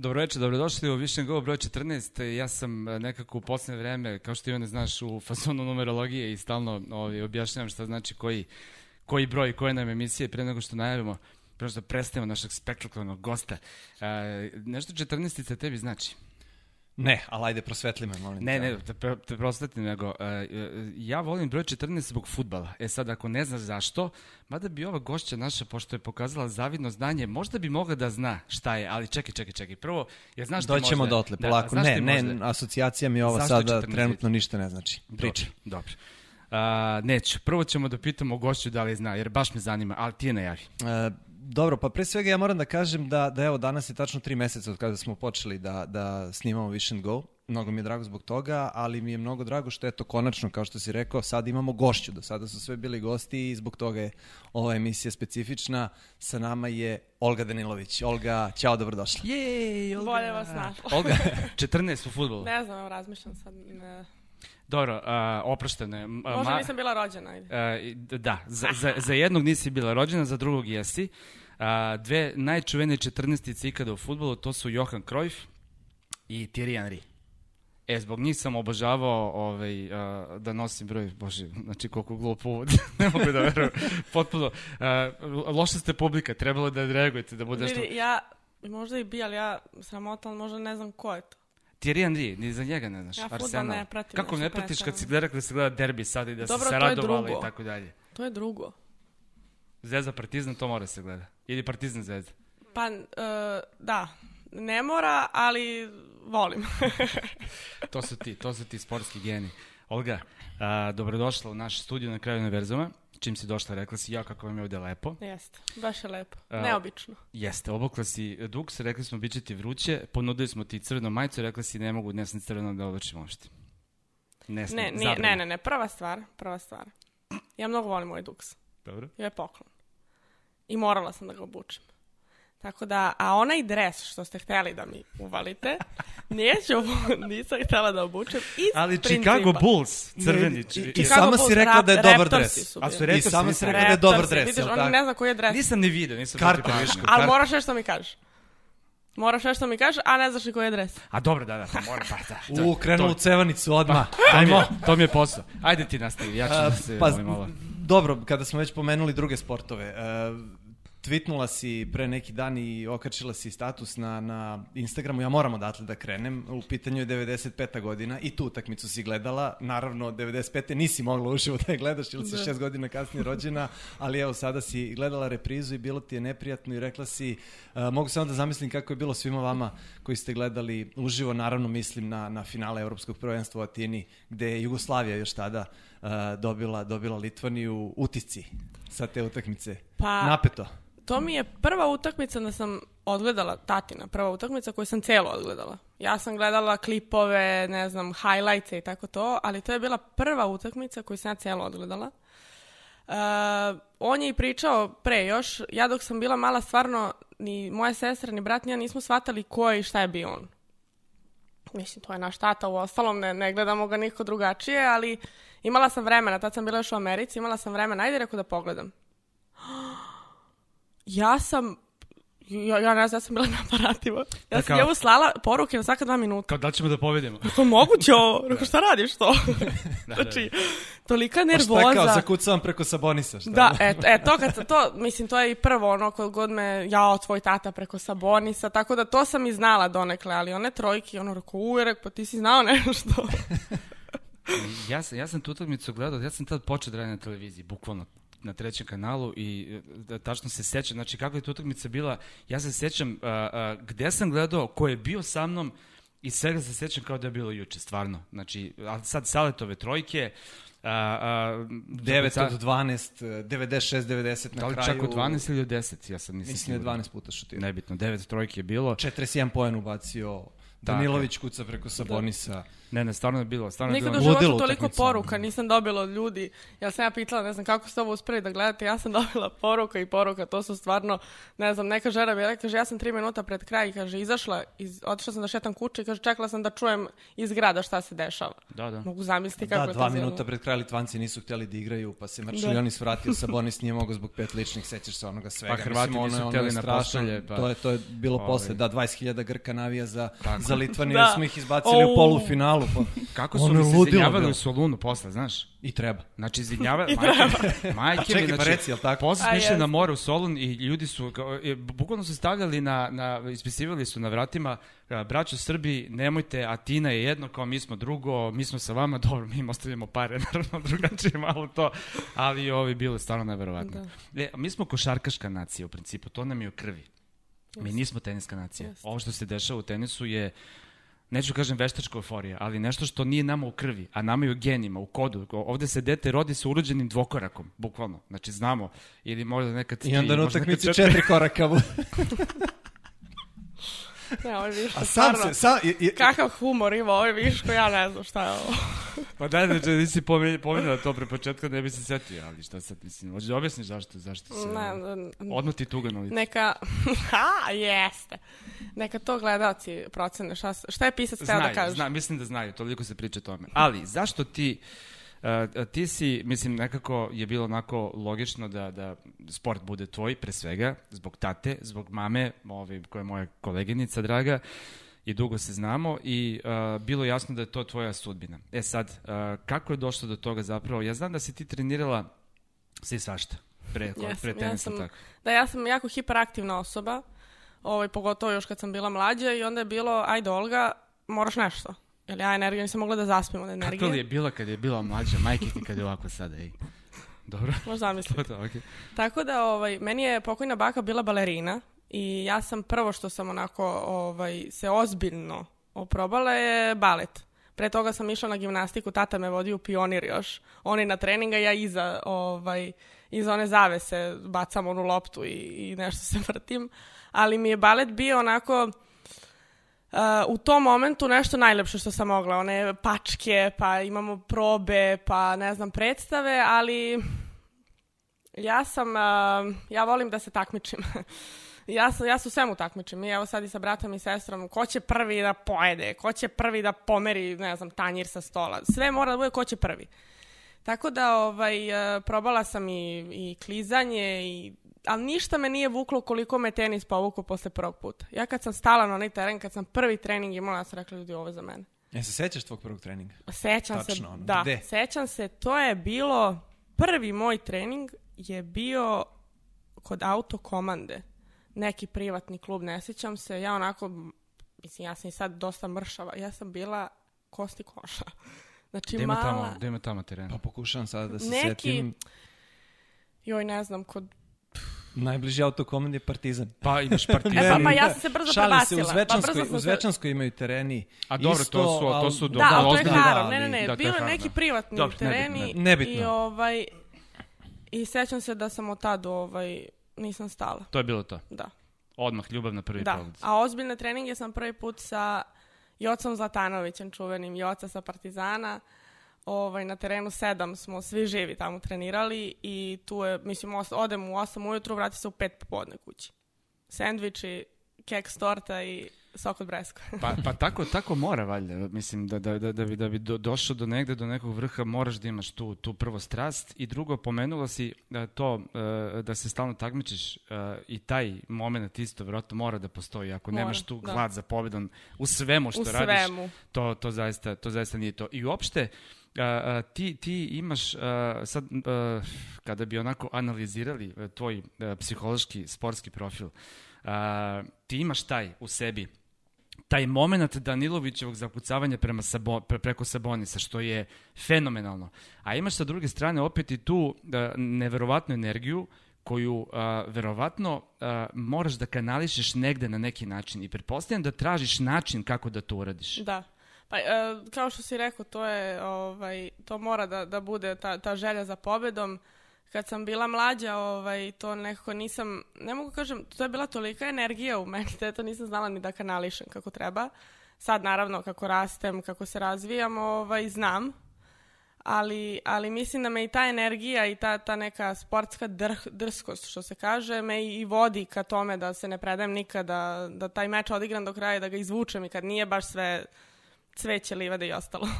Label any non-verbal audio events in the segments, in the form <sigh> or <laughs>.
Dobro večer, dobrodošli u Vision Go broj 14. Ja sam e, nekako u poslednje vreme, kao što Ivane znaš, u fasonu numerologije i stalno ovaj, objašnjavam šta znači koji, koji broj, koje nam emisije, pre nego što najavimo, pre što predstavimo našeg spektakularnog gosta. E, nešto 14. tebi znači? Ne, ali ajde prosvetli me, molim Ne, ne, te, te, te prosvetli, nego uh, ja volim broj 14 zbog futbala. E sad, ako ne znaš zašto, mada bi ova gošća naša, pošto je pokazala zavidno znanje, možda bi mogla da zna šta je, ali čekaj, čekaj, čekaj. Prvo, ja znaš ti Doćemo možda... dotle, polako. Da, ne, ne, asocijacija mi ova sada 14? trenutno ništa ne znači. Priča. Dobro, dobro. Uh, neću. Prvo ćemo da pitamo gošću da li zna, jer baš me zanima, ali ti je najavi. E, dobro, pa pre svega ja moram da kažem da, da evo danas je tačno tri meseca od kada smo počeli da, da snimamo Wish and Go. Mnogo mi je drago zbog toga, ali mi je mnogo drago što eto konačno, kao što si rekao, sad imamo gošću. Do sada su sve bili gosti i zbog toga je ova emisija specifična. Sa nama je Olga Danilović. Olga, ćao, dobrodošla. Jej, Olga. Bolje vas našla. Olga, <laughs> 14 u futbolu. Ne znam, razmišljam sad. Ne. Dobro, uh. M- Možda nisam bila rođena. Ajde. Uh, da, za, za, za jednog nisi bila rođena, za drugog jesi. Uh, dve najčuvenije 14 ikada u futbolu, to su Johan Cruyff i Thierry Henry. E, zbog njih sam obožavao ovaj, uh, da nosim broj, bože, znači koliko glup uvod, <laughs> ne mogu da verujem, potpuno. Uh, loša ste publika, trebalo da reagujete, da bude nešto... Vidi, ja, možda i bi, ali ja sramotan, možda ne znam ko je to. Thierry Henry, ni za njega ne znaš, Ja Arsenal. ne pratim, Kako ne pratiš kad si gleda, kada se gleda derbi sad i da Dobro, si se radovala drugo. i tako dalje? To je drugo. Zvezda Partizan, to mora se gleda. Ili Partizan Zvezda. Pa, uh, da, ne mora, ali volim. <laughs> To su ti, to su ti sportski geni. Olga, a, dobrodošla u naš studio na kraju univerzuma. Čim si došla, rekla si, ja kako vam je ovde lepo. Jeste, baš je lepo. A- Neobično. Jeste, obukla si duks, rekli smo, bit će ti vruće, ponudili smo ti crvenu majicu, rekla si, ne mogu, ne sam crveno da oblačim uopšte. Ne, Ne, nije, ne, ne, ne, prva stvar, prva stvar. Ja mnogo volim ovaj duks. Dobro. I je poklon. I morala sam da ga obučem. Tako da, a onaj dres što ste hteli da mi uvalite, <laughs> neću, nisam htela da obučem iz Ali principa. Chicago Bulls, crveni. I, i Chicago sama Bulls, si rekla da je dobar dres. su A su I sama si rekla da je dobar dres, Vidiš, on tako? ne zna koji je dres. Nisam ni video, nisam Karta, viš, Ali moraš nešto mi kažeš. Moraš nešto mi kažeš, a ne znaš ni koji je dres. A dobro, da, da, pa mora, pa da. U, krenuo u cevanicu odmah. To mi, Ajmo. to mi je posao. Ajde ti nastavi, ja ću da se pa, pa, malo. dobro, kada smo već pomenuli druge sportove, uh, tweetnula si pre neki dan i okačila si status na, na Instagramu, ja moram odatle da krenem, u pitanju je 95. godina i tu utakmicu si gledala, naravno 95. nisi mogla uživo da je gledaš ili si Da. šest godina kasnije rođena, ali evo sada si gledala reprizu i bilo ti je neprijatno i rekla si, uh, mogu samo da zamislim kako je bilo svima vama koji ste gledali uživo, naravno mislim na, na finale Evropskog prvenstva u Atini, gde je Jugoslavija još tada uh, dobila, dobila Litvaniju utisci sa te utakmice. Pa- Napeto. To mi je prva utakmica da sam odgledala, tatina, prva utakmica koju sam celo odgledala. Ja sam gledala klipove, ne znam, highlights i tako to, ali to je bila prva utakmica koju sam ja celo odgledala. Uh, on je i pričao pre još, ja dok sam bila mala stvarno, ni moja sestra, ni brat, ni ja nismo shvatali ko je i šta je bio on. Mislim, to je naš tata, u ostalom ne, ne gledamo ga niko drugačije, ali imala sam vremena, tad sam bila još u Americi, imala sam vremena, ajde rekao da pogledam. Ja sam, ja, ja ne znam, ja sam bila <laughs> na aparatima. Ja sam kao- njemu slala poruke na svaka dva minuta. Kao da ćemo da pobedimo? To je moguće ovo? <laughs> Rekao, šta radiš to? <laughs> da, znači, tolika Pa šta je kao, nervoza. zakucavam preko Sabonisa, šta? Da, e, e, to kad sam to, mislim, to je i prvo ono kod god me, jao, tvoj tata preko Sabonisa, tako da to sam i znala donekle, ali one trojke, ono, rekao, ujerek, pa ti si znao nešto. ja, sam, ja sam tu utakmicu gledao, ja sam tad počeo da radim na televiziji, bukvalno na trećem kanalu i e, tačno se sećam, znači kako je tu utakmica bila, ja se sećam a, a, gde sam gledao, ko je bio sa mnom i svega se sećam kao da je bilo juče, stvarno. Znači, a sad saletove trojke, a, a, 9 od 12, 96, 90 na da li kraju. čak od 12 ili od 10, ja sam nisam Mislim da je siguran. 12 puta šutirao. Nebitno, 9 trojke je bilo. 41 poen ubacio, Danilović kuca preko Sabonisa. Ne, ne, stvarno je bilo, stvarno je Nikad bilo. u životu toliko poruka nisam dobila od ljudi. Ja sam ja pitala, ne znam kako ste ovo uspeli da gledate, ja sam <laughs> dobila poruka i poruka, to su stvarno, ne znam, neka žena mi je rekla, kaže, ja sam tri minuta pred kraj, kaže, izašla, iz, otišla sam da šetam kuće i kaže, čekala sam da čujem iz grada šta se dešava. Da, da. Mogu zamisliti kako Da, je to dva zirno. minuta pred kraj Litvanci nisu htjeli da igraju, pa se Da. Mrčuljonis vratio, Sabonis nije mogao zbog pet ličnih, sećaš se onoga svega. Pa Hrvati Mislim, ono nisu je- ono htjeli je na pošalje, pa- To je, to je bilo Ovaj. posle, da, 20.000 Grka navija za, Tako. Za <laughs> Litvaniju, Da. smo ih izbacili Au. u polufinalu. Pa. Kako su Ono mi se ludilo izvinjavali bilo. u Solunu posle, znaš? I treba. Znači, izvinjavali, <laughs> majke, majke Čekaj, mi, pa znači, reci, jel tako? Posle smo išli na more u Solun i ljudi su, kao, e, bukvalno su stavljali na, na, ispisivali su na vratima, a, braćo Srbi, nemojte, Atina je jedno, kao mi smo drugo, mi smo sa vama, <laughs> dobro, mi im ostavljamo pare, naravno, drugačije malo to, ali ovi bilo je stvarno neverovatno. E, mi smo košarkaška nacija u principu, to nam je u krvi. Mi nismo teniska nacija. Jeste. Ovo što se dešava u tenisu je neću kažem veštačka euforija, ali nešto što nije nama u krvi, a nama je u genima, u kodu. Ovde se dete rodi sa urođenim dvokorakom, bukvalno. Znači znamo, ili možda nekad tri, I onda na utakmici četiri. četiri koraka. <laughs> <laughs> Ne, ovo je viško, A sam stvarno. se, sam, je, je, Kakav humor ima, ovo je viško, ja ne znam šta je ovo. <laughs> Pa daj, znači, nisi pomen- pomenula to pre početka, ne bi se setio, ali šta sad, mislim, hoćeš da objasniš zašto, zašto se... Ne, ne, Odmah ti tuga na licu. Neka, <laughs> ha, jeste. Neka to gledalci procene šta, šta je pisac teo da Znaju, kaže. zna, mislim da znaju, toliko se priča o tome. Ali, zašto ti, uh, ti si, mislim, nekako je bilo onako logično da, da sport bude tvoj, pre svega, zbog tate, zbog mame, ovaj, koja je moja koleginica draga, i dugo se znamo i uh, bilo jasno da je to tvoja sudbina. E sad, uh, kako je došlo do toga zapravo? Ja znam da si ti trenirala sve svašta pre, Jesam, pre ja tenisa, sam- tako. Da, ja sam jako hiperaktivna osoba, ovaj, pogotovo još kad sam bila mlađa i onda je bilo, ajde Olga, moraš nešto. Jer ja energiju nisam mogla da zaspim od energije. Kako li je bila kad je bila mlađa, majke ti kad je ovako sada, ej? Dobro, Možda zamislim. to, okej. Tako da, ovaj, meni je pokojna baka bila balerina i ja sam prvo što sam onako ovaj, se ozbiljno oprobala je balet. Pre toga sam išla na gimnastiku, tata me vodi u pionir još. Oni na treninga, ja iza, ovaj, iza one zavese bacam onu loptu i, i nešto se vrtim. Ali mi je balet bio onako... Uh, u tom momentu nešto najlepše što sam mogla, one pačke, pa imamo probe, pa ne znam, predstave, ali ja sam, uh, ja volim da se takmičim. <laughs> ja, sam, ja se u svemu takmičim. I evo sad i sa bratom i sestrom, ko će prvi da pojede, ko će prvi da pomeri, ne znam, tanjir sa stola. Sve mora da bude ko će prvi. Tako da, ovaj, probala sam i, i klizanje, i, ali ništa me nije vuklo koliko me tenis povukao posle prvog puta. Ja kad sam stala na onaj teren, kad sam prvi trening imala, ja sam rekla, ljudi, ovo je za mene. Ja se sećaš tvog prvog treninga? Sećam se, Tačno, ono, da, gde? sećam se, to je bilo, prvi moj trening je bio kod autokomande, neki privatni klub, ne sećam se, ja onako, mislim, ja sam i sad dosta mršava, ja sam bila kosti koša. <laughs> Znači, Gde ima mala, tamo, gde ima tamo teren? Pa pokušavam sada da se Neki- setim. joj, ne znam, kod... Najbliži autokomand je Partizan. Pa imaš E partizan. pa, pa ja sam se brzo Šalim se, prebacila. u Zvečanskoj, pa brzo sam u se- Zvečanskoj imaju tereni. A dobro, isto, to su- to su do- Da, ali to je Haro, ne, ne, ne, da, to je neki da. privatni Dobro, tereni nebitno, nebitno. i ovaj, i sećam se da sam od tad ovaj, nisam stala, To je bilo to. da. Odmah ljubav na prvi Da, pogled. a ozbiljne treninge sam prvi put sa Jocom Zlatanovićem, čuvenim Joca sa Partizana. Ovaj, na terenu sedam smo svi živi tamo trenirali i tu je, mislim, os- odem u 8 ujutru, vrati se u 5 popodne kući. Sendviči, keks torta i sok od breska. Pa, pa tako, tako mora valjda. Mislim da, da, da, da bi, da bi do, došao do negde, do nekog vrha, moraš da imaš tu, tu prvo strast i drugo, pomenula si da to, e, da se stalno takmičiš e, i taj moment isto vjerojatno mora da postoji. Ako Mora, nemaš tu da. glad za pobedom u svemu što u radiš, svemu. to, to, zaista, to zaista nije to. I uopšte, a, a, ti, ti imaš, a, sad, a, kada bi onako analizirali a, tvoj a, psihološki, sportski profil, a, ti imaš taj u sebi, taj moment Danilovićevog zakucavanja prema Sabo, pre, preko Sabonisa, što je fenomenalno. A imaš sa druge strane opet i tu a, neverovatnu energiju koju a, verovatno a, moraš da kanališeš negde na neki način i pretpostavljam da tražiš način kako da to uradiš. Da. Pa, e, kao što si rekao, to je, ovaj, to mora da, da bude ta, ta želja za pobedom. Kad sam bila mlađa, ovaj, to nekako nisam, ne mogu kažem, to je bila tolika energija u meni da to nisam znala ni da kanališem kako treba. Sad, naravno, kako rastem, kako se razvijam, ovaj, znam, ali, ali mislim da me i ta energija i ta, ta neka sportska drh, drskost, što se kaže, me i vodi ka tome da se ne predajem nikada, da taj meč odigram do kraja, da ga izvučem i kad nije baš sve cveće, livade i ostalo. <laughs>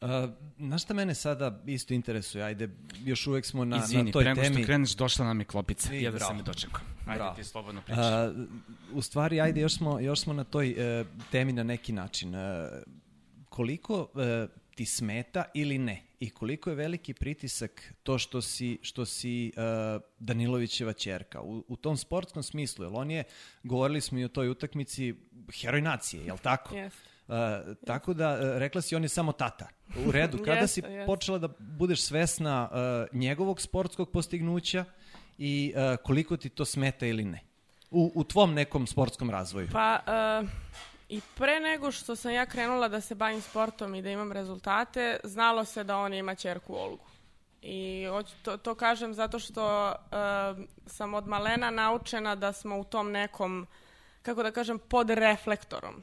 Uh, na šta mene sada isto interesuje, ajde, još uvek smo na, Izvini, na toj pre nego temi. što kreneš, došla nam je klopica. I, Ja da sam je dočekao. Ajde Bravo. ti slobodno pričaj. A, u stvari, ajde, još smo, još smo na toj e, temi na neki način. E, koliko e, ti smeta ili ne? I koliko je veliki pritisak to što si, što si e, Danilovićeva čerka? U, u tom sportskom smislu, jer on je, govorili smo i o toj utakmici, heroj nacije, jel tako? Jeste. E, tako da, e, rekla si on je samo tata. U redu, <laughs> kada si Jeste, jeste. počela da budeš svesna e, njegovog sportskog postignuća i e, koliko ti to smeta ili ne? U, u tvom nekom sportskom razvoju. Pa, uh, i pre nego što sam ja krenula da se bavim sportom i da imam rezultate, znalo se da on ima čerku Olgu. I to, to kažem zato što uh, sam od malena naučena da smo u tom nekom, kako da kažem, pod reflektorom.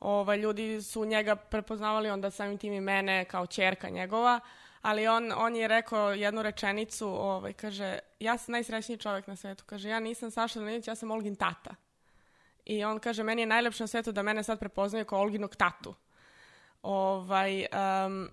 Ovaj, ljudi su njega prepoznavali onda samim tim i mene kao čerka njegova, ali on, on je rekao jednu rečenicu, ovaj, kaže, ja sam najsrećniji čovjek na svetu. Kaže, ja nisam Saša Danilić, ja sam Olgin tata. I on kaže, meni je najlepše na svetu da mene sad prepoznaju kao Olginog tatu. Ovaj, um,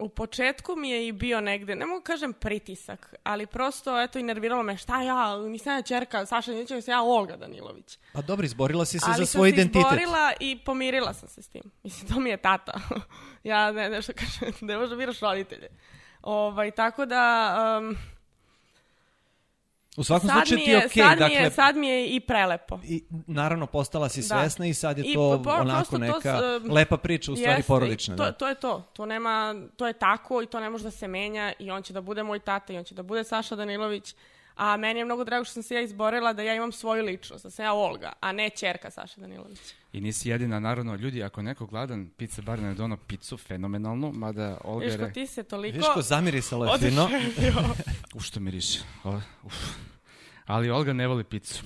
u početku mi je i bio negde, ne mogu kažem pritisak, ali prosto, eto, i nerviralo me, šta ja, nisam ja čerka Saša sam ja Olga Danilović. Pa dobro, izborila si se Ali za sam svoj se identitet. izborila i pomirila sam se s tim. <laughs> Mislim, to mi je tata. <laughs> ja ne, nešto kažem, <laughs> ne možeš da biraš roditelje. Ovaj, tako da, um, U svakom sad, slučaju mi ti je, je okej, sad, dakle, mi je, sad mi je i prelepo. i, naravno postala si Da. svesna i sad je I to po- po- onako to neka s- um, lepa priča, u stvari porodična. To, da. to je to. To, nema, to je tako i to ne može da se menja i on će da bude moj tata i on će da bude Saša Danilović. A meni je mnogo drago što sam se ja izborila da ja imam svoju ličnost, da sam ja Olga, a ne čerka Saša Danilović. I nisi jedina, naravno, ljudi, ako je neko gladan, pizza bar ne dono picu, fenomenalnu, mada Olga je... Viš ko re- ti se toliko... Viško zamirisalo je fino. oduševio. <laughs> U što miriše. O, uf. Ali Olga ne voli picu.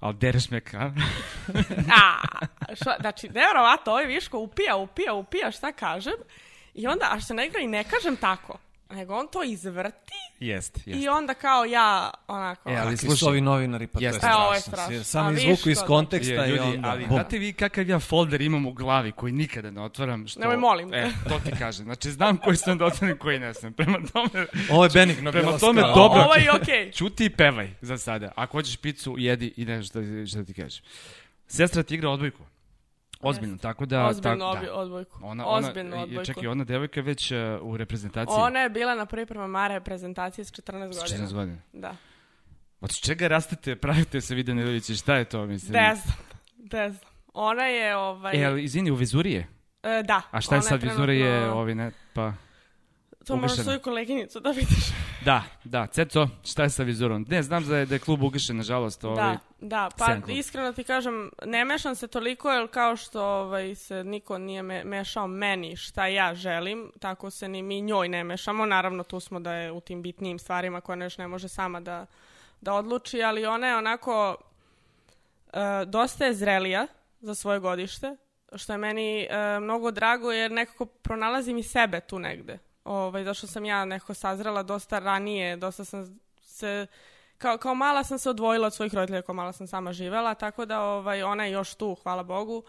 Ali dereš me ka? <laughs> A, šta, znači, nevjerovatno, ovaj Viško upija, upija, upija, šta kažem. I onda, a što ne igra i ne kažem tako, nego on to izvrti Jest, jest. i onda kao ja, onako... E, ali slušaj, ovi novinari, pa Jeste. to je E, ovo je strašno. strašno. Samo izvuku iz Viško, konteksta Je, i ljudi, onda... ali znate vi kakav ja folder imam u glavi koji nikada ne otvaram? Što, Nemoj, molim te. E, to ti kažem. Znači, znam koji sam da otvorim, koji ne sam. Prema tome, Ovo je benigno Prema tome, skala. dobro. Ovo je okej. čuti i pevaj za sada. Ako hoćeš picu, jedi i ne šta, šta ti kažeš. Sestra ti igra odbojku. Ozbiljno, tako da... Ozbiljno tak- da. odbojku. Ona, ona, Ozbiljno odbojku. Čekaj, ona devojka je već uh, u reprezentaciji. Ona je bila na pripremama reprezentacije s 14 s godina. 14 godina. Da. Od čega rastete, <laughs> pravite se vide Nedovići, šta je to, mislim? Ne znam. Ne znam. Ona je, ovaj... E, ali izvini, u vizuri je. e, da. A šta je sad je, trenutno- ovi ne, pa... To ugašena. svoju koleginicu da vidiš. Da, da, Ceco, šta je sa vizurom? Ne, znam da je, da je klub ugašen, nažalost, ovaj... Da, da, pa iskreno ti kažem, ne mešam se toliko, jer kao što ovaj, se niko nije me, mešao meni šta ja želim, tako se ni mi njoj ne mešamo. Naravno, tu smo da je u tim bitnijim stvarima koje ona još ne može sama da, da odluči, ali ona je onako e, dosta je zrelija za svoje godište, što je meni e, mnogo drago, jer nekako pronalazim i sebe tu negde. Ovaj, zašto sam ja nekako sazrela dosta ranije, dosta sam se kao, kao mala sam se odvojila od svojih roditelja, kao mala sam sama živela, tako da ovaj, ona je još tu, hvala Bogu,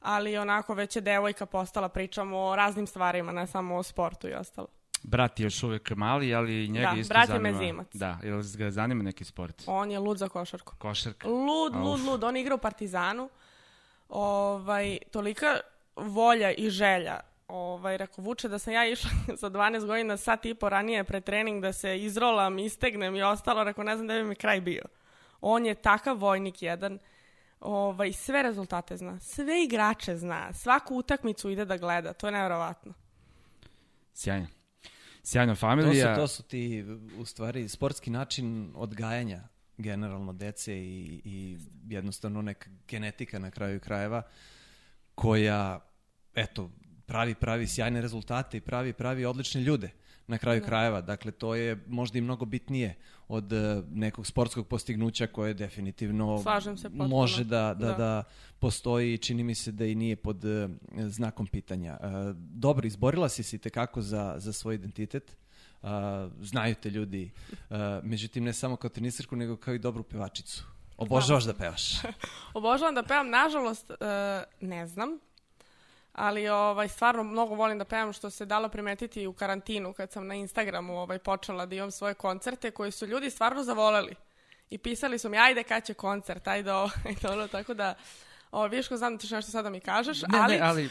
ali onako već je devojka postala, pričamo o raznim stvarima, ne samo o sportu i ostalo. Brat je još uvek mali, ali njega Da, isto brat je zanima. mezimac. Da, jel ga zanima neki sport? On je lud za košarku. Košarka. Lud, A, lud, lud. On igra u Partizanu. Ovaj, tolika volja i želja. Ovaj, rekao, vuče da sam ja išla <laughs> za 12 godina sat i po ranije pre trening da se izrolam, istegnem i ostalo. Rekao, ne znam da bi mi kraj bio. On je takav vojnik jedan. Ovaj, sve rezultate zna. Sve igrače zna. Svaku utakmicu ide da gleda. To je nevjerovatno. Sjajno. Sjajno To su, familija. to su ti, u stvari, sportski način odgajanja generalno dece i, i jednostavno neka genetika na kraju krajeva koja, eto, pravi, pravi sjajne rezultate i pravi, pravi odlične ljude. na kraju krajeva. Dakle, to je možda i mnogo bitnije od e, nekog sportskog postignuća koje definitivno se može da, da, Da. da. postoji i čini mi se da i nije pod e, znakom pitanja. E, dobro, izborila si se tekako za, za svoj identitet. Znaju te ljudi. Međutim, ne samo kao tenisarku, nego kao i dobru pevačicu. Obožavaš da pevaš. <laughs> Obožavam da pevam, nažalost, ne znam. Ali ovaj, stvarno mnogo volim da pevam što se dalo primetiti u karantinu kad sam na Instagramu ovaj, počela da imam svoje koncerte koji su ljudi stvarno zavoleli. I pisali su mi, ajde kad će koncert, ajde ovo, <laughs> ajde ono, tako da... Ovo, Viško, znam da ćeš nešto sada mi kažeš, Ne, ali... ne, ali <laughs>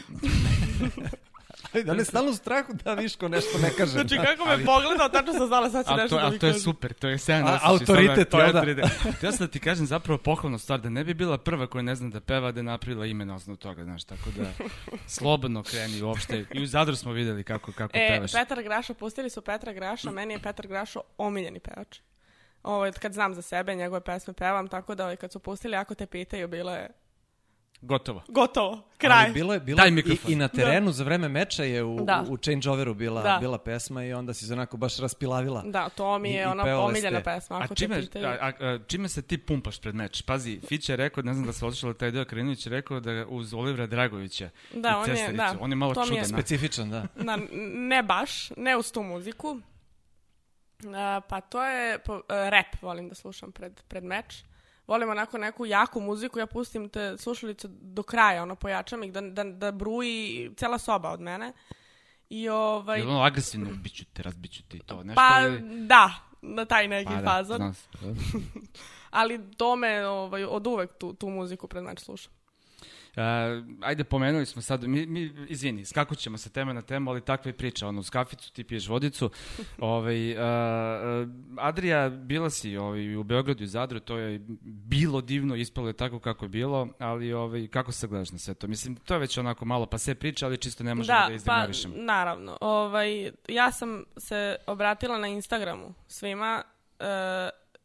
da ne stalno strahu da Viško nešto ne kaže. Znači, kako me pogledao, tačno sam znala sad će Ali nešto to, da ali mi to je kaže. super, to je sjajan A, osjećaj, autoritet, stvarno, jel da? to je autoritet. Ja sam da ti kažem zapravo pohvalnu stvar, da ne bi bila prva koja ne zna da peva, da je napravila ime na osnovu toga, znaš, tako da slobodno kreni uopšte. I u Zadru smo videli kako, kako E, pevaš. Petar Graša, pustili su Petra Graša, meni je Petar Grašo omiljeni pevač. Ovo, kad znam za sebe, njegove pesme pevam, tako da ovaj, kad su pustili, ako te pitaju, bilo je Gotovo. gotovo, kraj. Ali bilo je, bilo Daj i, mikrofon. i na terenu za vreme meča je u, Da. u changeoveru bila, Da. bila pesma i onda si se onako baš raspilavila. Da, to mi I- je i ona omiljena ste. pesma, A ako čime, te a, a, a, čime se ti pumpaš pred meč? Pazi, Fića je rekao, ne znam da se otišao taj deo, Krinović je rekao da uz Olivera Dragovića Da, i on je- Cestaricu, da, on je malo to mi je čudan. Specifičan, da. Na, ne baš, ne uz tu muziku. A, pa to je po, a, rap, volim da slušam pred, pred meč. Volim onako neku jaku muziku, ja pustim te slušalice do kraja, ono, pojačam ih, da, da, da bruji cela soba od mene. I ovaj... Je ono agresivno, biću te, razbiću te i to, nešto Pa ili... da, na taj neki Pa da, fazon. znam se. <laughs> Ali to me ovaj, od uvek tu, tu muziku pred meč slušam. Uh, ajde, pomenuli smo sad, mi, mi izvini, skakut ćemo sa teme na temu, ali takva je priča, ono, uz kaficu ti piješ vodicu. <laughs> ovaj, uh, uh, Adrija, bila si ovaj, u Beogradu i Zadru, to je bilo divno, ispalo je tako kako je bilo, ali ovaj, kako se gledaš na sve to? Mislim, to je već onako malo pa sve priča, ali čisto ne možemo da, pa izignorišemo. naravno. Ovaj, ja sam se obratila na Instagramu svima e,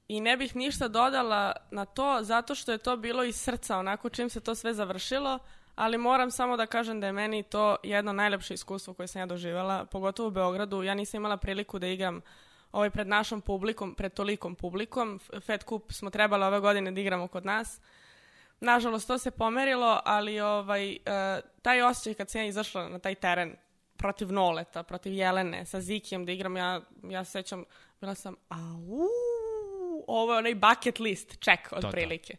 i ne bih ništa dodala na to zato što je to bilo iz srca onako čim se to sve završilo, ali moram samo da kažem da je meni to jedno najlepše iskustvo koje sam ja doživjela, pogotovo u Beogradu. Ja nisam imala priliku da igram ovaj pred našom publikom, pred tolikom publikom. Fed Cup smo trebali ove godine da igramo kod nas. Nažalost, to se pomerilo, ali ovaj, e, taj osjećaj kad sam ja izašla na taj teren protiv Noleta, protiv Jelene, sa Zikijem da igram, ja, ja se sećam, bila sam, ovo je onaj bucket list, check, otprilike.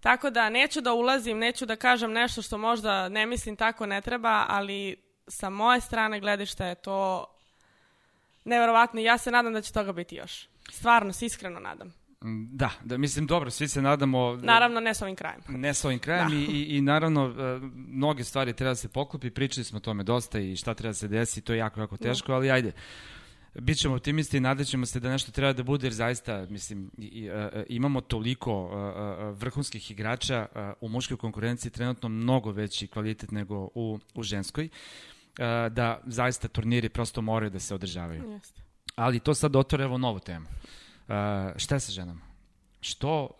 Tako da neću da ulazim, neću da kažem nešto što možda ne mislim tako ne treba, ali sa moje strane gledišta je to neverovatno i ja se nadam da će toga biti još. Stvarno, se iskreno nadam. Mm, Da, da, mislim, dobro, svi se nadamo... Naravno, ne s ovim krajem. Ne s ovim krajem Da. i, i, i naravno e, mnoge stvari treba da se poklopi, pričali smo o tome dosta i šta treba da se desi, to je jako, jako teško, ali ajde. Bićemo optimisti i nadaćemo se da nešto treba da bude, jer zaista, mislim, i, e, imamo toliko e, e, vrhunskih igrača e, u muškoj konkurenciji, trenutno mnogo veći kvalitet nego u, u ženskoj, e, da zaista turniri prosto moraju da se održavaju. Jeste. Ali to sad otvara evo novu temu. Šta sa ženama? Što,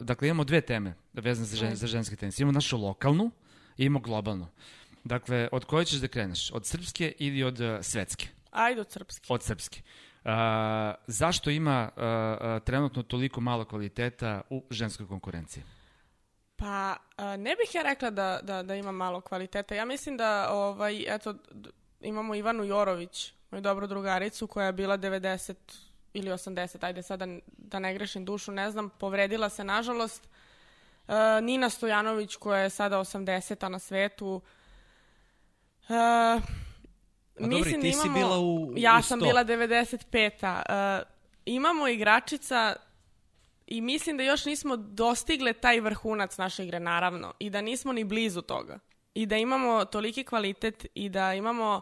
dakle imamo dve teme vezane za, žen, za ženski tenis. Imamo našu lokalnu i imamo globalnu. Dakle, od koje ćeš da kreneš? Od srpske ili od svetske? Ajde od srpski. Od srpske. Uh, zašto ima uh, uh, trenutno toliko malo kvaliteta u ženskoj konkurenciji? Pa, a, ne bih ja rekla da, da, da ima malo kvaliteta. Ja mislim da, ovaj, eto, imamo Ivanu Jorović, moju dobru drugaricu, koja je bila 90 ili 80, ajde sada da ne grešim dušu, ne znam, povredila se, nažalost. E, Nina Stojanović, koja je sada 80-a na svetu. E, Pa dobro, i ti si bila u- u Ja sam 100. bila 95-a. E, imamo igračica i mislim da još nismo dostigle taj vrhunac naše igre, naravno. I da nismo ni blizu toga. I da imamo toliki kvalitet i da imamo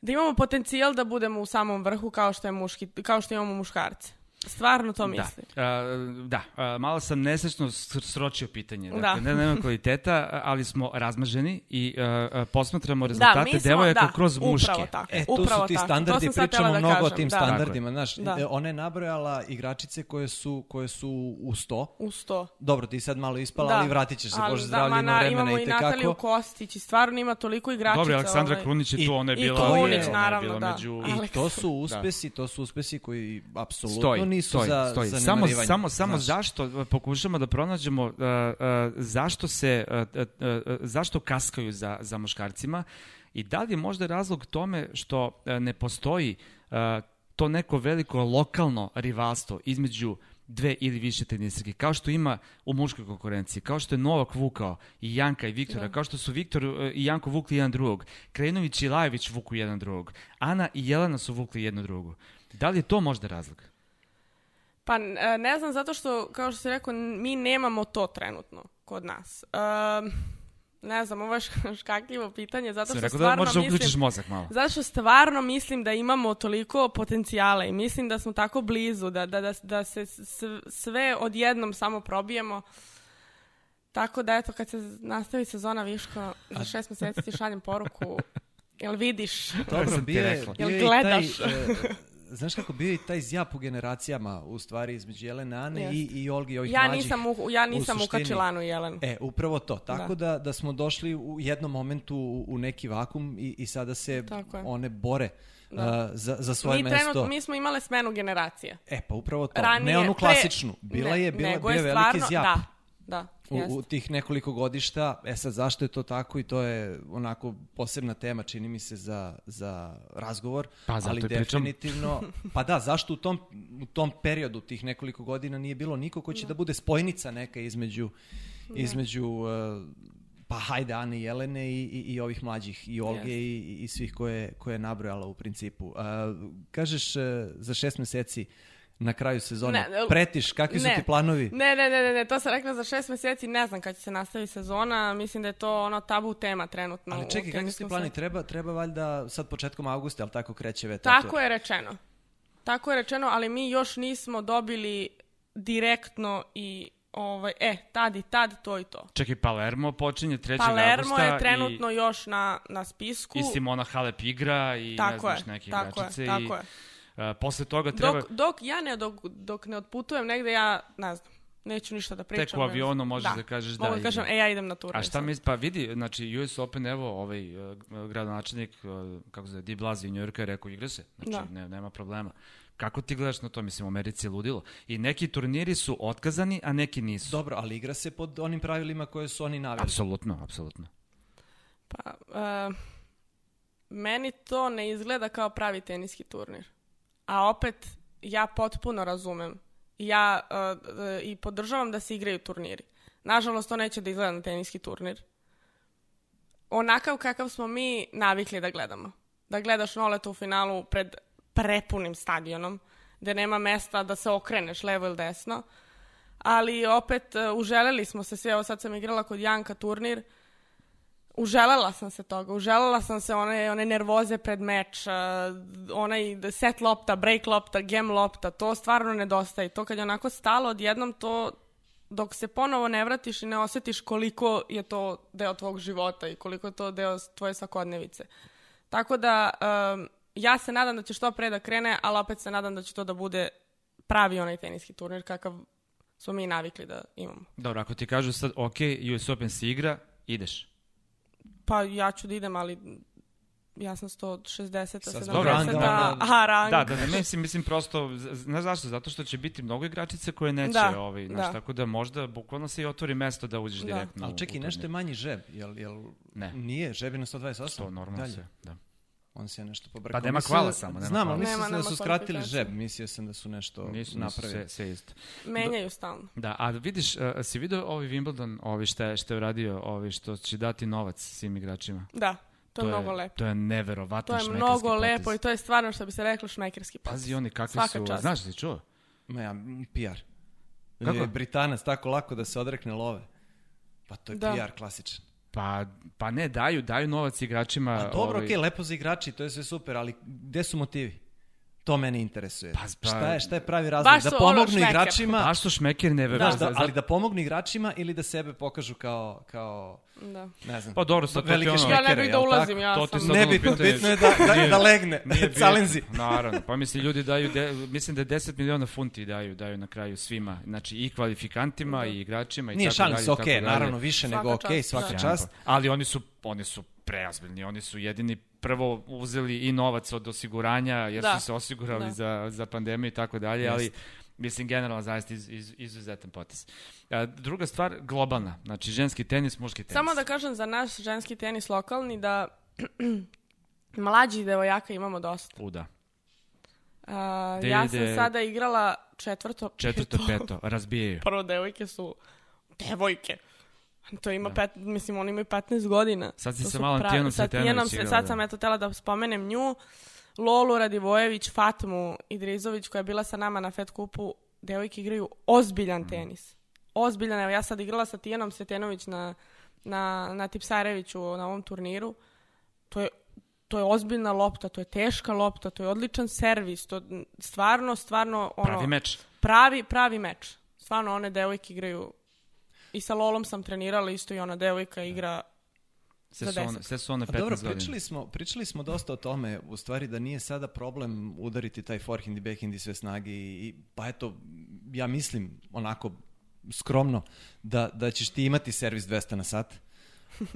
da imamo potencijal da budemo u samom vrhu kao što, je muški, kao što imamo muškarce. Stvarno to mislim. Da, a, da a, malo sam nesrećno sročio pitanje. Dakle, Da. ne, nema kvaliteta, ali smo razmaženi i a, posmatramo rezultate mi smo- devojaka da, kroz muške. upravo tako. E, to Upravo su ti standardi, pričamo da mnogo o tim da. standardima, znaš, Da. e, ona je nabrojala igračice koje su, koje su u 100, U sto. dobro, ti sad malo ispala, Da. ali vratit ćeš se, Ali Bože da, zdravlje, ma ima na- vremena Imamo i i Nataliju tekako. Kostić i stvarno ima toliko igračica. Dobro, Aleksandra ovaj. Krunić je I- tu, ona je i bila... naravno, da. Među... I to su uspesi, to su uspesi koji apsolutno nisu stoji, za stoji. Samo, zanemarivanje. samo, samo znaš. zašto uh, pokušamo da pronađemo uh, uh, zašto se uh, uh, uh, zašto kaskaju za, za muškarcima i da li je možda razlog tome što uh, ne postoji uh, to neko veliko lokalno rivalstvo između dve ili više tenisarki, kao što ima u muškoj konkurenciji, kao što je Novak vukao i Janka i Viktora, Da. kao što su Viktor i Janko vukli jedan drugog, Krenović i Lajević vuku jedan drugog, Ana i Jelena su vukli jednu drugu. Da li je to možda razlog? Pa e, ne znam, zato što, kao što si rekao, mi nemamo to trenutno kod nas. Um, ne znam, ovo je šk- škakljivo pitanje, zato što rekao da stvarno možeš da uključiš mislim... mozak malo. Zato što stvarno mislim da imamo toliko potencijala i mislim da smo tako blizu, da, da, da, da se sve odjednom samo probijemo. Tako da, eto, kad se nastavi sezona Viško, za šest meseci ti šaljem poruku, <laughs> jel vidiš? Dobro, bio je, bio Jel je i taj, gledaš? e, znaš kako, bio i taj zjap u generacijama, u stvari, između Jelene Ane i, i Olgi i ovih Ja mlađih. nisam, u, ja nisam u suštini. ukačila Anu i Jelenu. E, upravo to. Tako Da. da, da, smo došli u jednom momentu u, u neki vakum i, i sada se one bore Da. uh, za, za svoje mi, mesto. mi smo imale smenu generacije. E, pa upravo to. Ranije, ne onu klasičnu. Bila ne, je, bila, nego bio je veliki stvarno, zjap. Da, da, U, u tih nekoliko godišta, e sad zašto je to tako i to je onako posebna tema čini mi se za, za razgovor, Pa, zato ali definitivno, pa da, zašto u tom, u tom periodu tih nekoliko godina nije bilo niko ko će da, bude spojnica neka između, između uh, pa hajde Ane i Jelene i, i, i ovih mlađih i Olge i, i svih koje, koje je nabrojala u principu. Uh, kažeš uh, za šest meseci na kraju sezone, Ne, ne, pretiš, kakvi su ne. ti planovi? Ne, ne, ne, ne, ne, to sam rekla za šest mjeseci, ne znam kad će se nastaviti sezona, mislim da je to ono tabu tema trenutno. Ali čekaj, kakvi su ti plani? Treba, treba valjda sad početkom avgusta, ali tako kreće već Tako je rečeno. Tako je rečeno, ali mi još nismo dobili direktno i ovaj, e, tad i tad, to i to. Čekaj, Palermo počinje 3. Palermo augusta je trenutno još na, na spisku. i, i Simona Halep igra i ne tako znaš je, neke tako je, igračice tako i je. A, posle toga treba Dok, dok ja ne, dok, dok ne otputujem negde, ja ne znam, neću ništa da pričam. tek u avionu možeš da, kažeš da. Mogu da kažem, idem. e, ja idem na turnir. A šta mi, pa vidi, znači US Open, evo, ovaj uh, gradonačelnik, uh, kako se zove, Di Blasi u Njujorka je rekao, igra se, znači Da. ne, nema problema. Kako ti gledaš na to? Mislim, u Americi je ludilo. I neki turniri su otkazani, a neki nisu. Dobro, ali igra se pod onim pravilima koje su oni naveli. Apsolutno, apsolutno. Pa, e, meni to ne izgleda kao pravi teniski turnir. A opet, ja potpuno razumem. Ja e, i podržavam da se igraju turniri. Nažalost, to neće da izgleda na teniski turnir. Onakav kakav smo mi navikli da gledamo. Da gledaš Noleta u finalu pred prepunim stadionom, gde nema mesta da se okreneš levo ili desno. Ali opet, e, uželeli smo se sve, evo sad sam igrala kod Janka turnir, Uželela sam se toga, uželela sam se one, one nervoze pred meč, uh, onaj set lopta, break lopta, gem lopta, to stvarno nedostaje. To kad je onako stalo odjednom, to dok se ponovo ne vratiš i ne osjetiš koliko je to deo tvog života i koliko je to deo tvoje svakodnevice. Tako da, um, ja se nadam da će što pre da krene, ali opet se nadam da će to da bude pravi onaj teniski turnir kakav smo mi navikli da imamo. Dobro, ako ti kažu sad, ok, US Open se igra, ideš. Pa ja ću da idem, ali ja sam 160, Sa 70, Dobro, rangom, a, a rang. Da, da, ne, mislim, mislim prosto, znaš zašto? Zato što će biti mnogo igračice koje neće, Da, ovaj, znaš, da. tako da možda bukvalno se i otvori mesto da uđeš Da. direktno. Ali čekaj, nešto je manji žeb, jel, jel Ne. nije, žeb je na 128? To normalno Dalje. sve, da. On se nešto pobrkao. Pa nema Mislio- kvala samo, nema Znam, ali mislio Nema- da su skratili žeb, mislio sam da su nešto Nisu, nisu napravili. sve, sve isto. Menjaju stalno. Da, a vidiš, uh, si vidio ovaj Wimbledon, ovaj šta je, šta je uradio, ovaj što će dati novac svim igračima? Da, to, je mnogo lepo. To je neverovatan To je šmekerski mnogo potez. lepo i to je stvarno što bi se reklo šmekerski potez. Pazi oni kakvi Svaka su, čast. znaš si čuo? Ma ja, PR. Kako? Je Britanac tako lako da se odrekne love. Pa to je Da. PR klasičan. Pa, pa ne, daju, daju novac igračima. A dobro, ovaj, okej, lepo za igrači, to je sve super, ali gde su motivi? To mene interesuje. Pa, pa- šta, je, šta je pravi razlog? Baš Da pomognu šmeker. igračima, Baš su šmekeri ne znaš, veruju. da, ali da pomognu igračima ili da sebe pokažu kao, kao Da. ne znam, Pa dobro, sad to ti ono- šmekere, Ja ne bih da ulazim, ja To sam... Ne ono bitno, je da, da, Nije- da legne, Nije calenzi. Naravno, pa misli ljudi daju, de, mislim da je 10 miliona funti daju, daju na kraju svima, znači i kvalifikantima i igračima i Nije tako šalim dalje. se, i okej, tako dalje. naravno, više Svaka nego okej, čast, svaka da. čast. Ali oni su, oni su preozbiljni, oni su jedini prvo uzeli i novac od osiguranja, jer Da. su se osigurali Da. za, za pandemiju i tako dalje, ali mislim generalno zaista iz, iz, izuzetan potes. A, druga stvar, globalna, znači ženski tenis, muški tenis. Samo da kažem za naš ženski tenis lokalni da <clears throat> mlađih devojaka imamo dosta. Uda. A, Gde ja sam sada igrala četvrto, Četvrto, peto, razbijaju. Prvo devojke su devojke. To ima pet, mislim, oni imaju 15 godina. Sad si To sa malom pravi- Tijanom Sve- igrala, Sad da. sam eto tela da spomenem nju. Lolu Radivojević, Fatmu Idrizović koja je bila sa nama na Fed kupu. Devojke igraju ozbiljan Mm. tenis. Ozbiljan, evo ja sad igrala sa Tijanom Sretenović na, na, na Tipsareviću na ovom turniru. To je to je ozbiljna lopta, to je teška lopta, to je odličan servis, to stvarno, stvarno ono, Pravi meč. pravi, pravi meč. Stvarno, one devojke igraju i sa Lolom sam trenirala, isto i ona devojka igra Sve su, one, sve su one A 15 dobro, godina. pričali smo, pričali smo dosta o tome, u stvari da nije sada problem udariti taj forehand i backhand i sve snage i, i pa eto, ja mislim onako skromno da, da ćeš ti imati servis 200 na sat, <laughs> Uh,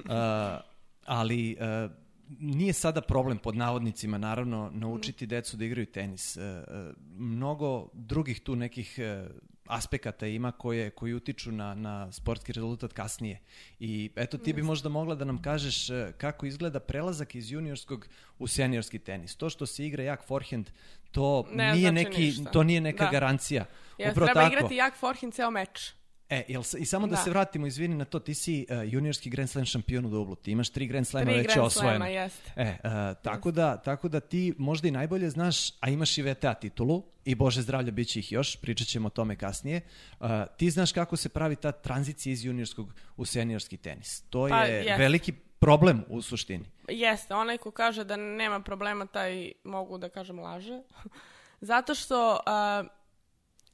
ali uh, nije sada problem pod navodnicima naravno naučiti decu da igraju tenis. Uh, uh, mnogo drugih tu nekih uh, aspekata ima koje, koji utiču na, na sportski rezultat kasnije. I eto ti bi možda mogla da nam kažeš uh, kako izgleda prelazak iz juniorskog u seniorski tenis. To što se igra jak forehand, to Ne nije znači neki ništa. to nije neka Da. garancija. Upravo treba tako. igrati jak forehand ceo meč. E, jel, i samo da, Da. se vratimo, izvini na to, ti si uh, juniorski Grand Slam šampion u dublu, ti imaš tri Grand Slama Tri već Grand osvojene. Slama, jeste. E, uh, tako, da, tako da ti možda i najbolje znaš, a imaš i VTA titulu, i Bože zdravlja, bit će ih još, pričat ćemo o tome kasnije. Uh, ti znaš kako se pravi ta tranzicija iz juniorskog u seniorski tenis. To Pa, je jeste. veliki problem u suštini. Jeste, onaj ko kaže da nema problema, taj mogu da kažem laže. <laughs> Zato što a,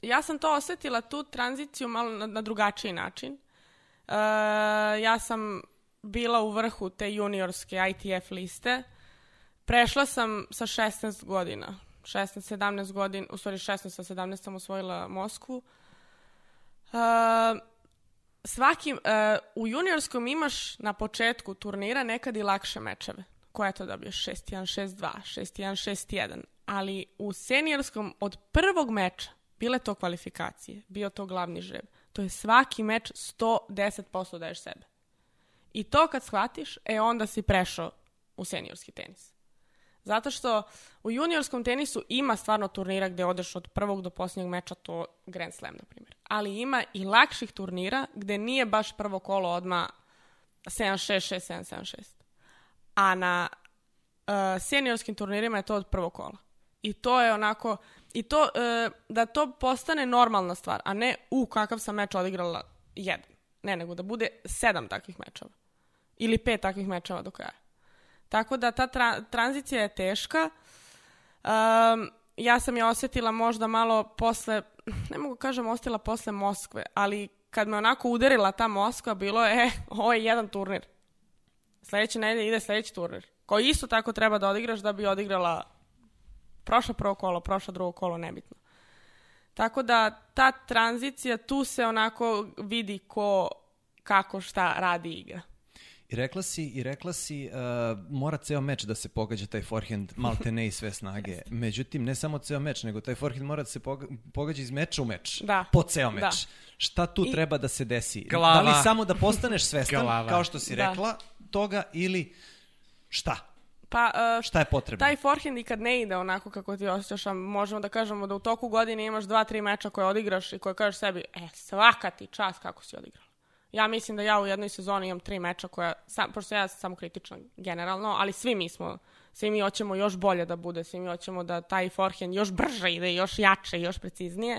ja sam to osetila, tu tranziciju malo na, na drugačiji način. A, ja sam bila u vrhu te juniorske ITF liste. Prešla sam sa 16 godina. 16-17 godina, u stvari 16 sa 17 sam osvojila Moskvu. A, svaki, e, u juniorskom imaš na početku turnira nekad i lakše mečeve. Koje to dobiješ? 6-1, 6-2, 6-1, 6-1. Ali u seniorskom od prvog meča, bile to kvalifikacije, bio to glavni žreb, to je svaki meč 110% daješ sebe. I to kad shvatiš, e onda si prešao u seniorski tenis. Zato što u juniorskom tenisu ima stvarno turnira gde odeš od prvog do posljednjeg meča, to Grand Slam, na primjer. Ali ima i lakših turnira gde nije baš prvo kolo odma 7-6, 6-7, 7-6. A na uh, seniorskim turnirima je to od prvog kola. I to je onako, i to, uh, da to postane normalna stvar, a ne u kakav sam meč odigrala jedan. Ne, nego da bude sedam takvih mečeva. Ili pet takvih mečeva do kraja. Tako da ta tra- tranzicija je teška. Um, ja sam je osjetila možda malo posle, ne mogu kažem ostila posle Moskve, ali kad me onako udarila ta Moskva, bilo je, e, ovo je jedan turnir. Sljedeće nedelje ide sljedeći turnir. Koji isto tako treba da odigraš da bi odigrala prošlo prvo kolo, prošlo drugo kolo, nebitno. Tako da ta tranzicija, tu se onako vidi ko, kako, šta radi igra. I rekla si, i rekla si uh, mora ceo meč da se pogađa taj forehand malte ne i sve snage. <laughs> Međutim, ne samo ceo meč, nego taj forehand mora da se poga- pogađa iz meča u meč. Da. Po ceo meč. Da. Šta tu I- treba da se desi? Glava. Da li samo da postaneš svestan, Glava. kao što si Da. rekla, toga ili šta? Pa, uh, Šta je potrebno? Taj forehand i kad ne ide onako kako ti osjećaš, a možemo da kažemo da u toku godine imaš dva, tri meča koje odigraš i koje kažeš sebi, e, svaka ti čast kako si odigrala. Ja mislim da ja u jednoj sezoni imam tri meča koja, sam, pošto ja sam samo kritična generalno, ali svi mi smo, svi mi hoćemo još bolje da bude, svi mi hoćemo da taj forehand još brže ide, još jače, još preciznije.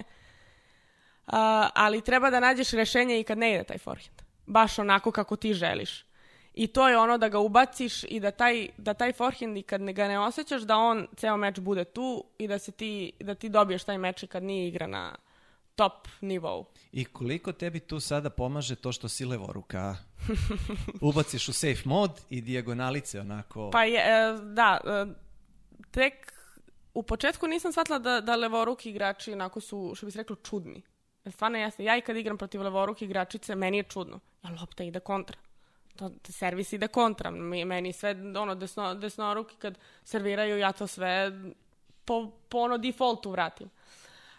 Uh, ali treba da nađeš rešenje i kad ne ide taj forehand. Baš onako kako ti želiš. I to je ono da ga ubaciš i da taj, da taj forehand i kad ga ne osjećaš da on ceo meč bude tu i da se ti, da ti dobiješ taj meč i kad nije igra na top nivou. I koliko tebi tu sada pomaže to što si levoruka? <laughs> Ubaciš u safe mod i dijagonalice onako... Pa je, e, da, e, tek u početku nisam shvatila da, da levoruki igrači onako su, što bi se reklo, čudni. Stvarno jeste. Ja i kad igram protiv levoruki igračice, meni je čudno. Ja lopta ide kontra. To, servis ide kontra. Mi- Meni sve, ono, desno, desnoruki kad serviraju, ja to sve po, po ono defaultu vratim.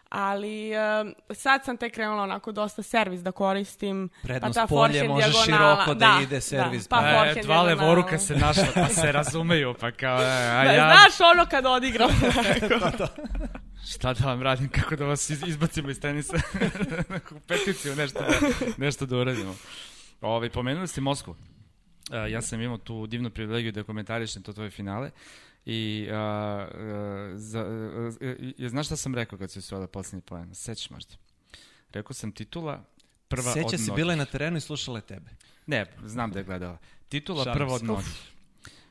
Ali e, sad sam tek krenula onako dosta servis da koristim. Prednost pa ta polje, može dijagonala- široko da ide servis, pa pa- E, dva levoruka se našla, pa se razumeju, pa kao, e, a Da, ja, Znaš ono kad odigram. <laughs> šta da vam radim, kako da vas iz- izbacimo iz tenisa, <laughs> neku peticiju, nešto da, nešto da uradimo. Ove, pomenuli ste Moskvu. E, ja sam imao tu divnu privilegiju da komentarišem to tvoje finale. I a, a, za, a, a, znaš šta sam rekao kad se osvojila poslednji poen? Sećaš možda? Rekao sam titula prva Seća od se, mnogih. bila je na terenu i slušala je tebe. Ne, znam da je gledala. Titula Šalim prva se. od mnogih.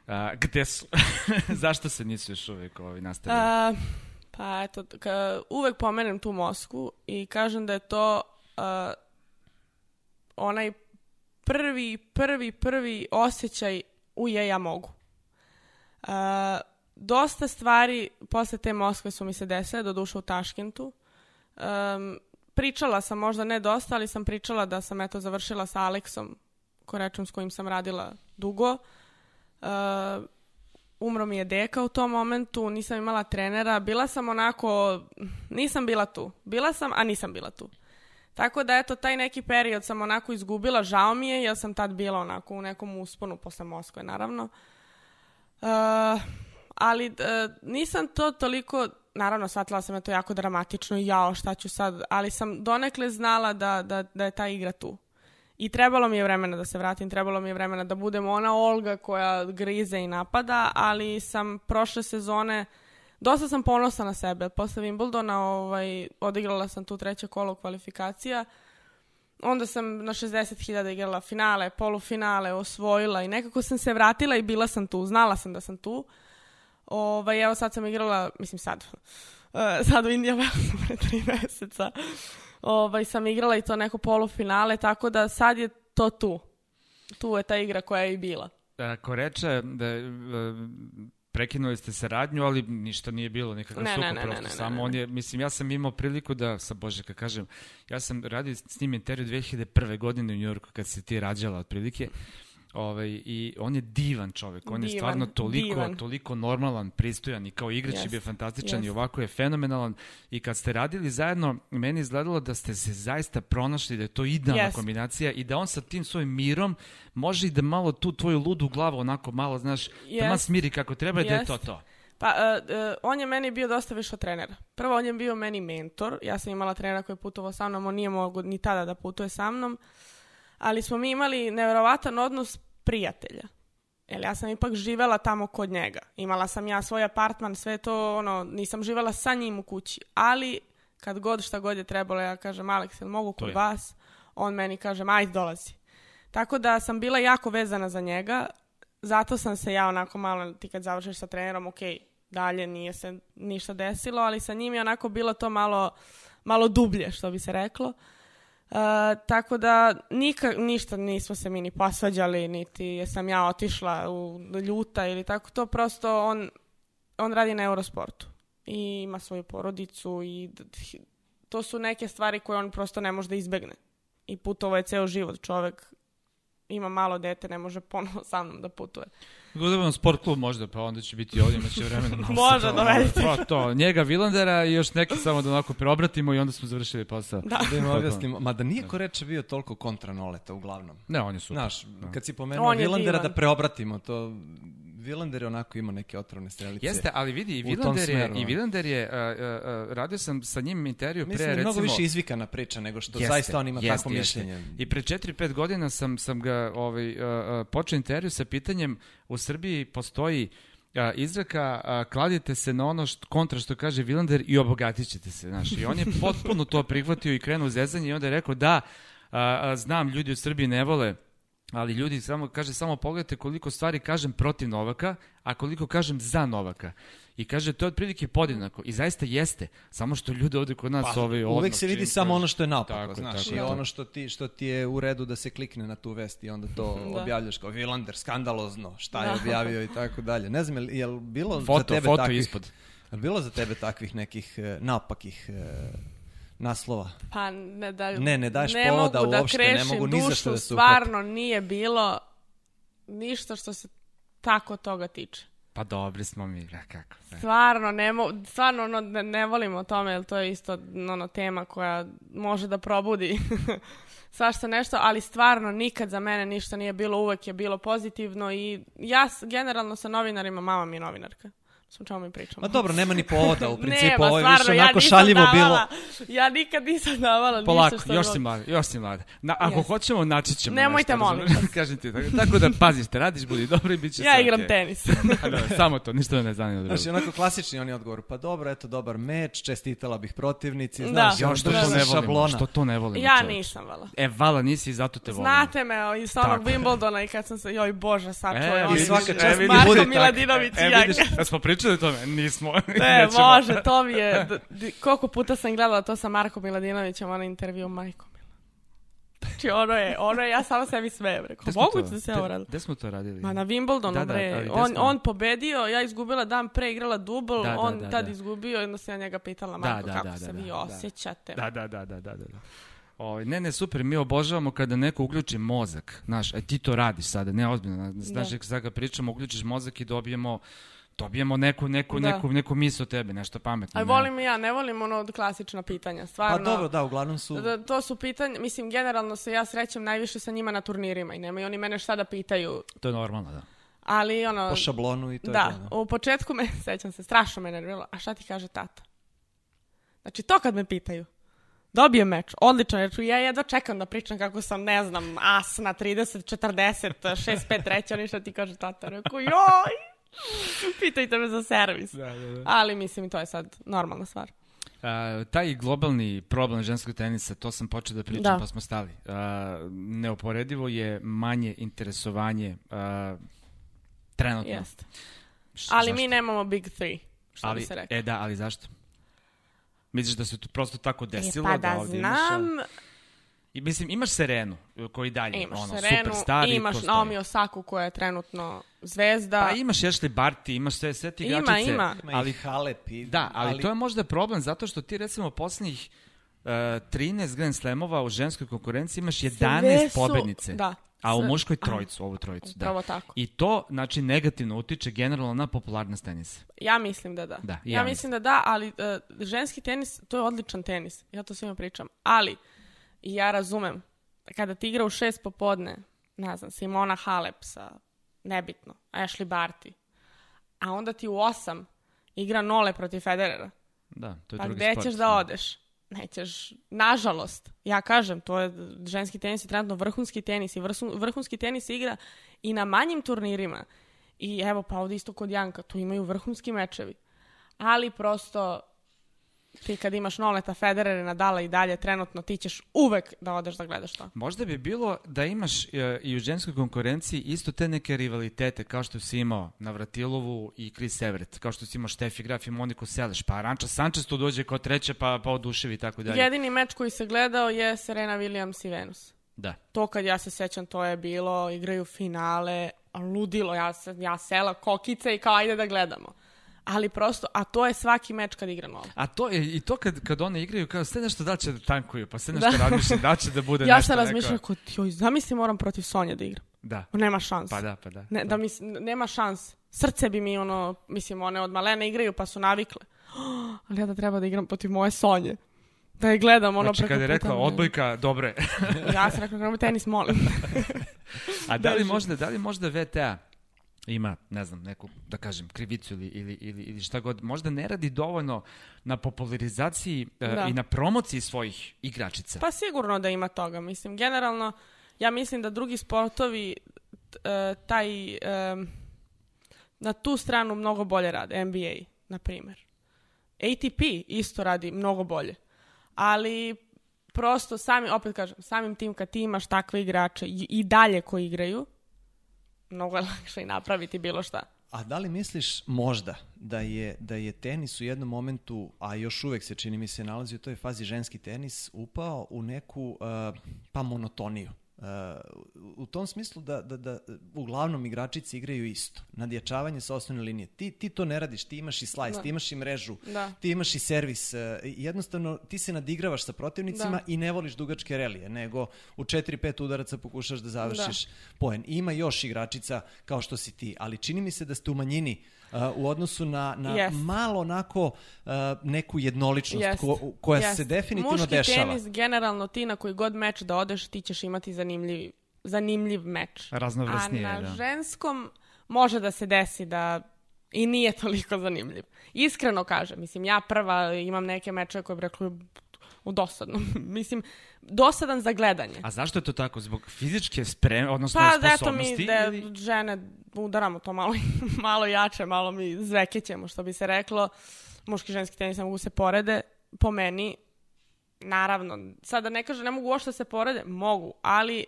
A, gde su? <laughs> Zašto se nisu još uvijek ovi nastavili? A, pa eto, ka, uvek pomenem tu Moskvu i kažem da je to a, onaj prvi, prvi, prvi osjećaj u je, ja mogu. A, dosta stvari posle te Moskve su mi se desile, do duše u Taškentu. Um, pričala sam, možda ne dosta, ali sam pričala da sam eto završila sa Aleksom Korečom s kojim sam radila dugo. Uh, umro mi je deka u tom momentu, nisam imala trenera, bila sam onako, nisam bila tu. Bila sam, a nisam bila tu. Tako da, eto, taj neki period sam onako izgubila, žao mi je, jer sam tad bila onako u nekom usponu posle Moskve, naravno. Uh, ali e, nisam to toliko, naravno shvatila sam je to jako dramatično jao šta ću sad, ali sam donekle znala da, da, da je ta igra tu. I trebalo mi je vremena da se vratim, trebalo mi je vremena da budem ona Olga koja grize i napada, ali sam prošle sezone, dosta sam ponosna na sebe. Posle Wimbledona ovaj, odigrala sam tu treće kolo kvalifikacija, onda sam na 60.000 igrala finale, polufinale, osvojila i nekako sam se vratila i bila sam tu, znala sam da sam tu. Ovaj, evo sad sam igrala, mislim sad, e, sad u Indija Wells <laughs> pre tri meseca, ovaj, sam igrala i to neko polufinale, tako da sad je to tu. Tu je ta igra koja je i bila. Ako reče da e, prekinuli ste saradnju, ali ništa nije bilo, nikakav Ne, sukob ne, prosto. ne, ne, Samo ne, on ne. je, mislim, ja sam imao priliku da, sa Bože, kad kažem, ja sam radio s njim intervju 2001. godine u Njorku, kad se ti rađala otprilike. Ovaj, I on je divan čovek, on je Divan, stvarno toliko, divan. toliko normalan, pristojan i kao igrač je Jest, bio fantastičan i jest. ovako je fenomenalan. I kad ste radili zajedno, meni je izgledalo da ste se zaista pronašli, da je to idealna Jest. kombinacija i da on sa tim svojim mirom može i da malo tu tvoju ludu glavu onako malo, znaš, taman Jest. smiri kako treba i da je to to. Pa, e, e, on je meni bio dosta više od trenera. Prvo, on je bio meni mentor. Ja sam imala trenera koji je putovao sa mnom, on nije mogao ni tada da putuje sa mnom. Ali smo mi imali nevjerovatan odnos prijatelja. Jer ja sam ipak živela tamo kod njega. Imala sam ja svoj apartman, sve to, ono, nisam živela sa njim u kući. Ali, kad god šta god je trebalo, ja kažem, Aleks, jel mogu kod vas? On meni kaže, ajde, dolazi. Tako da sam bila jako vezana za njega. Zato sam se ja onako malo, ti kad završiš sa trenerom, ok, dalje nije se ništa desilo, ali sa njim je onako bilo to malo, malo dublje, što bi se reklo. Uh, tako da nika, ništa nismo se mi ni posvađali, niti sam ja otišla u ljuta ili tako to, prosto on, on radi na Eurosportu i ima svoju porodicu i to su neke stvari koje on prosto ne može da izbegne. I putovo je ceo život, čovek ima malo dete, ne može ponovo sa mnom da putuje. Budemo sport klub možda, pa onda će biti ovdje, imaće vremena. to- dovedite. To, to, njega, Vilandera i još neki samo da onako preobratimo i onda smo završili posao. Da. Da im objasnimo, mada nije ko reče bio toliko kontra Noleta uglavnom. Ne, on je super. Znaš, kad si pomenuo Vilandera da preobratimo to, Vilander je onako imao neke otrovne strelice. Jeste, ali vidi, i Vilander je, i. Vilander je, a, a, radio sam sa njim intervju Mislim pre, da recimo... mnogo više izvikana priča nego što Jeste, zaista on ima jeste, takvo jeste. mišljenje. I pre 4-5 godina sam, sam ga ovaj, a, počeo intervju sa pitanjem u Srbiji postoji a, izreka a, kladite se na ono što, kontra što kaže Vilander i obogatit ćete se. Znaš. I on je potpuno to prihvatio i krenuo u zezanje i onda je rekao da, a, a, znam, ljudi u Srbiji ne vole ali ljudi samo kaže samo pogledajte koliko stvari kažem protiv Novaka, a koliko kažem za Novaka. I kaže to je otprilike podjednako i zaista jeste, samo što ljudi ovde kod nas Pa, ovaj uvek se vidi samo ono što je napako, Tako, znaš, tako, i tako. ono što ti, što ti je u redu da se klikne na tu vest i onda to <laughs> Da. objavljaš kao Vilander, skandalozno, šta je Da. objavio i tako dalje. Ne znam, je li, bilo za Foto, tebe foto takvih, ispod. je bilo za tebe takvih nekih e, napakih e, naslova? Pa ne da... Ne, ne daješ ne povoda mogu da uopšte, ne krešim mogu ni za što da se stvarno nije bilo ništa što se tako toga tiče. Pa dobri smo mi, ja, kako. ne. Stvarno, ne, mo- stvarno ono, ne, ne volim o tome, jer to je isto ono, tema koja može da probudi <laughs> svašta nešto, ali stvarno nikad za mene ništa nije bilo, uvek je bilo pozitivno i ja generalno sa novinarima, mama mi je novinarka. Sam čemu mi pričamo. Ma dobro, nema ni povoda, u <laughs> principu Nema, ovo je stvarno, više ja onako nisam šaljivo bilo. davala, Ja nikad nisam davala Polako, ništa što još si bilo- mlada, još si mlada. Na, ako Jeste. hoćemo, naći ćemo Nemojte, nešto, molim? <laughs> Kažem ti, tako, tako da paziš, te radiš, budi dobro i bit će Ja sve igram okej. tenis. <laughs> A, dobro, samo to, ništa me ne zanima drugo. Znaš, i onako klasični oni odgovor, pa dobro, eto, dobar meč, čestitala bih protivnici, Da. znaš, Ja, ono, Jo, što to ne volimo, šablona. što to ne volimo, ja nisam vala. E, vala nisi i zato te volim. Znate me iz onog. Wimbledona i kad sam se, joj bože. E, vidiš, svaka čast, Marko. Miladinović i ja. Pričali o tome, nismo. <laughs> Ne, može, to mi je, koliko puta sam gledala to sa Markom Miladinovićem, onaj intervju, majko. Znači, ono je, ono je, ja samo sebi smijem, rekao, moguće to- da se ovo radi. Gde smo to radili? Ma na Wimbledonu, Da, da, bre, on, smo? on pobedio, ja izgubila dan pre, igrala dubl, Da, da, on da, tad da. izgubio onda sam ja njega pitala, Marko, da, kako da, se vi osjećate? Da, da, da, da, da, da. da. Ovaj, ne, ne, super, mi obožavamo kada neko uključi mozak. Znaš, e, ti to radiš sada, ne ozbiljno. Znaš, Da. da. sada pričamo, uključiš mozak i dobijemo dobijemo neku, neku, Da. neku, neku misl o tebi, nešto pametno. Ali volim i ja, ne volim ono od klasična pitanja, Pa stvarno. dobro, da, uglavnom su... Da, to su pitanja, mislim, generalno se ja srećem najviše sa njima na turnirima i nemaju oni mene šta da pitaju, To je normalno, da. ali ono... po šablonu i to da, je to. Da. u početku me, <laughs> sećam se, strašno me nerviralo, a šta ti kaže tata? Znači, to kad me pitaju, dobijem meč, odličan, jer ću ja jedva čekam da pričam kako sam, ne znam, as na 30, 40, 6-5 treća, oni šta ti kaže tata, rekao, joj, <laughs> pitajte me za servis. Da, da, da. Ali mislim, to je sad normalna stvar. A, taj globalni problem ženskog tenisa, to sam počeo da pričam, Da. pa smo stali. A, neuporedivo je manje interesovanje a, trenutno. Jeste. Š- Ali zašto? mi nemamo big three, što ali, bi se rekao. E da, ali zašto? Misliš da se to prosto tako desilo? E, pa da, da ovdje imaš, znam, I mislim, imaš Serenu, koji dalje, imaš ono, Serenu, superstar i imaš stoji. Naomi Osaku koja je trenutno zvezda. Pa imaš Ashley Barty, imaš sve, sve ti igračice. ima. Ima Ali, i Halep i... da, ali, to je možda problem zato što ti recimo poslednjih uh, 13 Grand Slamova u ženskoj konkurenciji imaš 11 Sve su- pobednice. Da. A u muškoj trojicu, ovu trojicu. Da. Tako. I to, znači, negativno utiče generalno na popularnost tenisa. Ja mislim da da. Da, i ja, ja mislim da da, ali e, ženski tenis, to je odličan tenis. Ja to svima pričam. Ali, i ja razumem, kada ti igra u šest popodne, ne znam, Simona Halep sa, nebitno, Ashley Barty, a onda ti u osam igra Nole protiv Federera, Da, to je pa drugi gde sport. ćeš da odeš? Nećeš, nažalost, ja kažem, to je ženski tenis i trenutno vrhunski tenis i vrhunski tenis igra i na manjim turnirima. I evo, pa ovdje isto kod Janka, tu imaju vrhunski mečevi. Ali prosto, ti kad imaš Noleta, Federer, Nadala i dalje, trenutno ti ćeš uvek da odeš da gledaš to. Možda bi bilo da imaš e, i u ženskoj konkurenciji isto te neke rivalitete kao što si imao Navratilovu i Chris Everett, kao što si imao Steffi Graf i Moniku Seleš, pa Aranča Sanchez tu dođe kao treća pa, pa oduševi i tako dalje. Jedini meč koji se gledao je Serena Williams i Venus. Da. To kad ja se sećam, to je bilo, igraju finale, ludilo, ja, se, ja sela kokice i kao ajde da gledamo. Ali prosto, a to je svaki meč kad igra nova. A to je i to kad, kad one igraju, kao sve nešto da će da tankuju, pa sve nešto Da. razmišljam da će da bude Ja nešto sam neko- razmišljala, kao, joj, zamisli moram protiv Sonje da igram. Da, Nema šans. pa da, pa da. Ne, da mi, s- nema šans. Srce bi mi ono, mislim, one od malene igraju pa su navikle. <gasps> ali ja da treba da igram protiv moje Sonje. Da je gledam ono Znači, preko kada je rekla odbojka, dobro je. Ja sam rekla, tenis, molim. <laughs> A da li možda, da li možda VTA ima, ne znam, neku, da kažem, krivicu ili, ili, ili, ili šta god, možda ne radi dovoljno na popularizaciji e, Da. i na promociji svojih igračica. Pa sigurno da ima toga. Mislim, generalno, ja mislim da drugi sportovi t- e, taj, em, na tu stranu mnogo bolje rade. NBA, na primjer. ATP isto radi mnogo bolje. Ali prosto sami, opet kažem, samim tim kad ti imaš takve igrače i, i dalje koji igraju, mnogo je lakše i napraviti bilo šta. A da li misliš možda da je, da je tenis u jednom momentu, a još uvek se čini mi se nalazi u toj fazi ženski tenis, upao u neku uh, pa monotoniju? Uh, u tom smislu da, da, da uglavnom igračici igraju isto. Nadjačavanje sa osnovne linije. Ti, ti to ne radiš, ti imaš i slice, Da. ti imaš i mrežu, Da. ti imaš i servis. Uh, jednostavno, ti se nadigravaš sa protivnicima Da. i ne voliš dugačke relije, nego u 4-5 udaraca pokušaš da završiš poen. Ima još igračica kao što si ti, ali čini mi se da ste u manjini uh, u odnosu na, na Jest. malo onako uh, neku jednoličnost Jest. ko, koja Jest. se definitivno Muški dešava. tenis, generalno ti na koji god meč da odeš, ti ćeš imati zanimljiv, zanimljiv meč. Raznovrsnije, A na da. ženskom može da se desi da i nije toliko zanimljiv. Iskreno kažem, mislim, ja prva imam neke mečeve koje bi rekli u dosadnom. <laughs> mislim, dosadan za gledanje. A zašto je to tako? Zbog fizičke spreme, odnosno Pa da eto sposobnosti? mi da ili- žene udaramo to malo, <laughs> malo jače, malo mi zvekećemo, što bi se reklo. Muški i ženski tenis ne mogu se porede. Po meni, naravno, sada ne kažem ne mogu uopšte da se porede, mogu, ali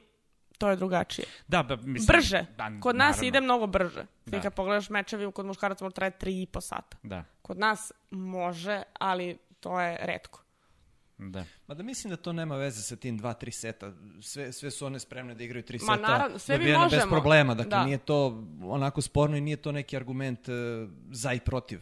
to je drugačije. Da, ba, mislim, Brže. da, Kod nas naravno. ide mnogo brže. Ti Da. kad pogledaš mečevi, kod muškaraca može traje tri i po sata. Da, Kod nas može, ali to je redko. Da. Ma da mislim da to nema veze sa tim 2-3 seta. Sve, sve su one spremne da igraju 3 Ma seta. naravno, sve mi dobijene bez možemo. problema. Dakle, Da. nije to onako sporno i nije to neki argument e, za i protiv.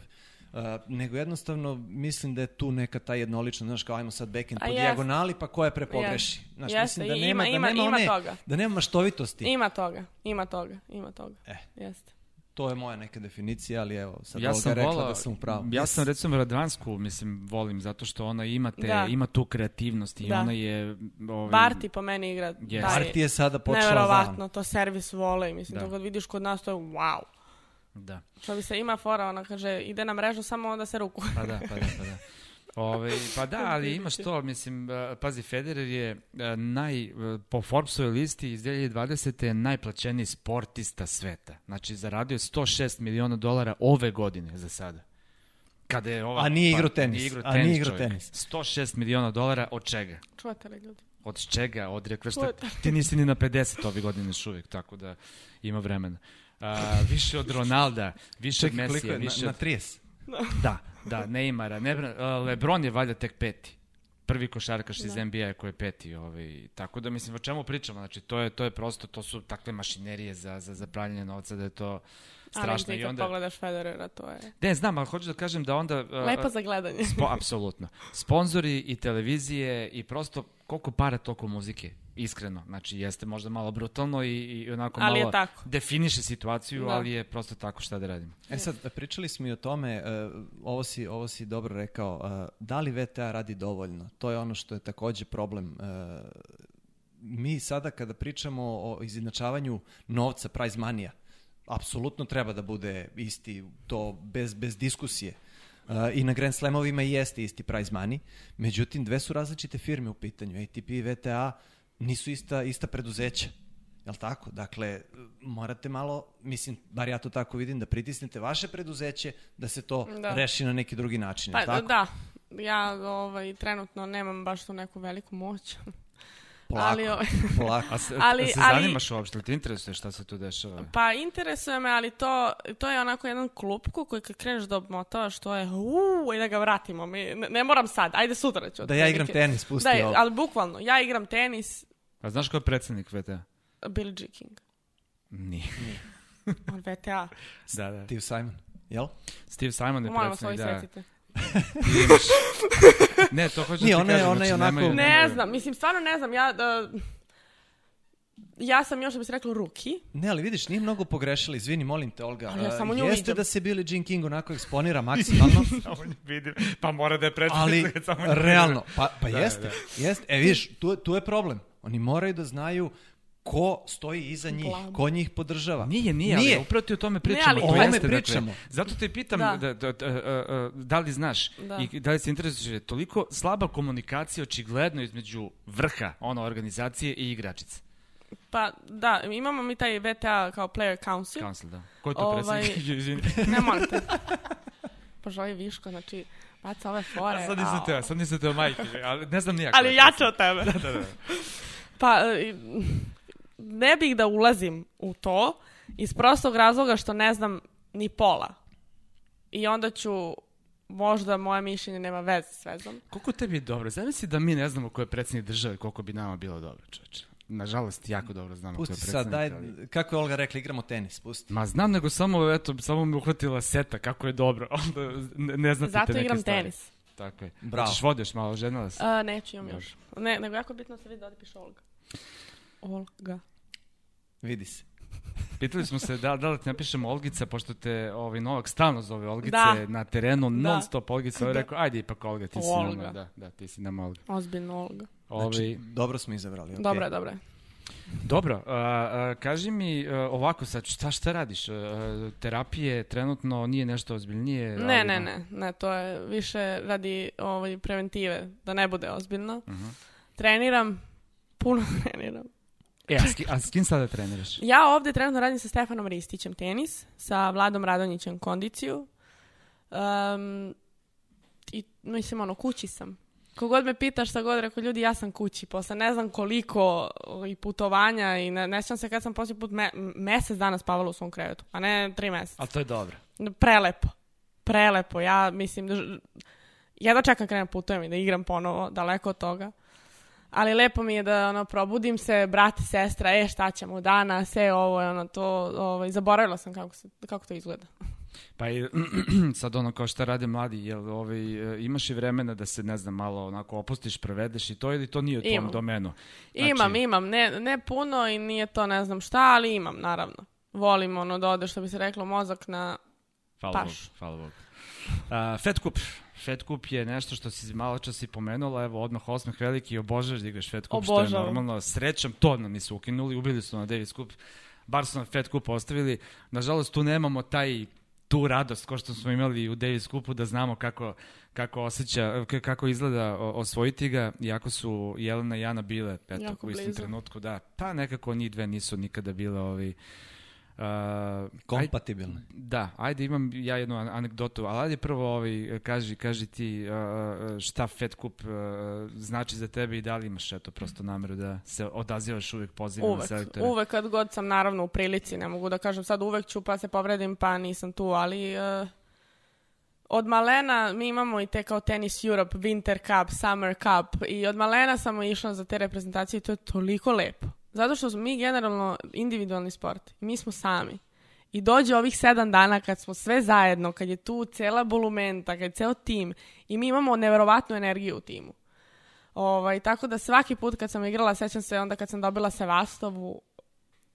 Uh, nego jednostavno mislim da je tu neka ta jednoličnost, znaš kao ajmo sad backend po jest. dijagonali pa ko je prepogreši. Jest. Znaš, Jeste, mislim da nema, ima- da nema, ima one, toga. da nema maštovitosti. Ima toga, ima toga, ima toga. E. Jeste. To je moja neka definicija, ali evo, sad Ja Olga sam rekla volao, da sam u pravu. ja sam recimo Radvansku, mislim, volim, zato što ona ima, te, Da. ima tu kreativnost i Da. ona je... Ovaj, Barti po meni igra Yes. dalje. Arti je sada počela Neverovatno, to servis vole. Mislim, Da. to kad vidiš kod nas, to je wow. Da, Što bi se ima fora, ona kaže, ide na mrežu samo onda se ruku. pa da, pa da, pa da. <laughs> Ove, pa da, ali imaš to, mislim, uh, pazi, Federer je uh, naj, uh, po Forbesovoj listi iz 2020. je najplaćeniji sportista sveta. Znači, zaradio je 106 miliona dolara ove godine za sada. Kada je ova, A nije igrao pa, tenis, Nije igrao a tenis, nije igrao tenis. 106 miliona dolara od čega? Čuvate li ljudi? Od čega? Od rekla šta, Čujete. ti nisi ni na 50 ove godine još uvijek, tako da ima vremena. A, više od Ronalda, više od Čekaj, koliko Mesija? Na, više na od... 30. <laughs> Da, da, Neymara. Ne, Lebron je valjda tek peti. Prvi košarkaš iz Da. NBA koji je peti. Ovaj. Tako da, mislim, o čemu pričamo? Znači, to je, to je prosto, to su takve mašinerije za, za, za pravljanje novca da je to strašno. Ali ti onda... pogledaš Federera, to je Ne, znam, ali hoću da kažem da onda... uh, lepo za gledanje. Spo, apsolutno. Sponzori i televizije i prosto koliko para toliko muzike. Iskreno. Znači, jeste možda malo brutalno i, i onako Ali malo tako. definiše situaciju, Da. ali je prosto tako šta da radimo. E sad, pričali smo i o tome, e, ovo, si, ovo si dobro rekao, e, da li VTA radi dovoljno? To je ono što je takođe problem. E, mi sada kada pričamo o izjednačavanju novca, prize manija, apsolutno treba da bude isti, to bez, bez diskusije. Uh, I na Grand Slamovima i jeste isti prize money. Međutim, dve su različite firme u pitanju. ATP i VTA nisu ista, ista preduzeća. Jel tako? Dakle, morate malo, mislim, bar ja to tako vidim, da pritisnete vaše preduzeće da se to Da. reši na neki drugi način. jel Pa tako? da, ja ovaj, trenutno nemam baš tu neku veliku moć. Polako, Ali, ovaj, <laughs> polako. A se, Ali- se ali- zanimaš uopšte, ili ti interesuje šta se tu dešava? Pa interesuje me, ali to, to je onako jedan klupko koji kad kreneš da obmotavaš, to je uuu, i da ga vratimo. Mi, ne, ne moram sad, ajde sutra ću. Da ja igram tenis, pusti Da, ovo. ali bukvalno, ja igram tenis, A znaš ko je predsednik VTA? Billie Jean King. Nije. On VTA. <laughs> Da, da. Steve Simon, jel? Steve Simon je predsednik, da. imaš... <laughs> ne, to hoću Nije, da ti ona je- kažem. ona je znači, onako- nemaju- Ne znam, mislim, stvarno ne znam, ja... Da, ja sam još, da bi se reklo, ruki. Ne, ali vidiš, nije mnogo pogrešila, izvini, molim te, Olga. Ali ja samo nju Jeste vidim. da se Billie Jean King onako eksponira <laughs> maksimalno, Samo nju vidim. Pa mora da je predsednik. ali samo realno, pa, pa Da, jeste, da. jeste. E, vidiš, tu, tu je problem. Oni moraju da znaju ko stoji iza njih, Blama. ko njih podržava. Nije, nije, Nije. ali upravo ti o tome pričamo. ali- to O tome jeste, dakle, pričamo. zato te pitam Da. da. Da, da, da, da li znaš Da. i da li se interesuješ, toliko slaba komunikacija očigledno između vrha ono organizacije i igračice. Pa da, imamo mi taj VTA kao player council. Council, da. Ko je to Ovaj- predsjednik? <laughs> <laughs> Ne molim te. Pa žali Viško, znači, Baca ove fore. sad nisam teo, sad nisam teo majke, ali ne znam nijako. Ali jače od tebe. <laughs> Da, da, da. Pa, e, ne bih da ulazim u to iz prostog razloga što ne znam ni pola. I onda ću, možda moje mišljenje nema veze s vezom. Koliko tebi je dobro? Zamisli da mi ne znamo ko je predsjednik države, koliko bi nama bilo dobro, čoveče. Nažalost, jako dobro znamo ko je Pusti sad, daj, ali- kako je Olga rekla, igramo tenis, pusti. Ma znam, nego samo, eto, samo me uhvatila seta, kako je dobro. <laughs> Onda ne, ne znate Zato te neke igram stvari. tenis. Tako je. Bravo. Hoćeš vodeš malo, ženila se. A, neću imam još. Ne, nego jako je bitno se vidi da ovdje piše Olga. Olga. Vidi se. Pitali smo se da, da li ti napišemo Olgica, pošto te ovaj Novak stalno zove Olgice Da. na terenu, Da. non stop Olgica. Ovaj Da. rekao, ajde ipak Olga, ti si Olga. nama, da, da, ti si nama Olga. Ozbiljno Olga. Ovaj, Znači, dobro smo izabrali. okej. Dobro je, dobro je. Dobro, a, a, kaži mi a, ovako sad, šta, šta radiš? A, terapije trenutno nije nešto ozbiljnije? Ne, ali- ne, ne, ne, to je više radi ovaj, preventive, da ne bude ozbiljno. Mhm. Treniram, puno <laughs> treniram. E, a s, ki- a s kim sada treniraš? Ja ovdje trenutno radim sa Stefanom Ristićem tenis, sa Vladom Radonjićem kondiciju. Um, I mislim, ono, kući sam. Kogod me pitaš šta god, rekao, ljudi, ja sam kući. Posle ne znam koliko i putovanja i ne, ne sjećam se kad sam poslije put me, mesec dana spavala u svom krevetu, a ne tri meseca. Ali to je dobro. Prelepo. Prelepo. Ja mislim da... Jedva čekam krenem putujem i da igram ponovo, daleko od toga. Ali lepo mi je da ono, probudim se, brat i sestra, e šta ćemo dana, sve ovo, ono, to, ovaj, zaboravila sam kako, se, kako to izgleda. Pa i <clears throat> sad ono kao šta rade mladi, jel ovaj, e, imaš i vremena da se, ne znam, malo onako opustiš, provedeš i to ili to nije u tvom domenu? Znači- Imam, imam, ne, ne puno i nije to ne znam šta, ali imam, naravno. Volim ono da ode, što bi se reklo, mozak na... Hvala Paš. Bogu, hvala Bogu. Fed Cup. Fed Cup je nešto što si malo čas i pomenula, evo odmah osmeh veliki, obožavaš da igraš Fed Cup, što je normalno. Srećom, to nam nisu ukinuli, ubili su na Davis Cup, bar su nam Fed Cup ostavili. Nažalost, tu nemamo taj tu radost ko što smo imali u Davis Cupu da znamo kako, kako osjeća, kako izgleda osvojiti ga, iako su Jelena i Jana bile eto, Jako u istom trenutku, da, pa nekako njih dve nisu nikada bile ovi, uh, aj- Kompatibilne. da, ajde imam ja jednu an- anegdotu, ali ajde prvo ovaj, kaži, kaži ti uh, uh, šta Fed Cup uh, znači za tebe i da li imaš eto prosto nameru da se odazivaš uvijek pozivima Uvek, selektora. uvek kad god sam naravno u prilici, ne mogu da kažem sad uvek ću pa se povredim pa nisam tu, ali eh, od malena mi imamo i te kao Tennis Europe, Winter Cup, Summer Cup i od malena sam išla za te reprezentacije i to je toliko lepo. Zato što smo mi generalno individualni sport. Mi smo sami. I dođe ovih sedam dana kad smo sve zajedno, kad je tu cela bolumenta, kad je ceo tim i mi imamo neverovatnu energiju u timu. Ovaj, tako da svaki put kad sam igrala, sećam se onda kad sam dobila Sevastovu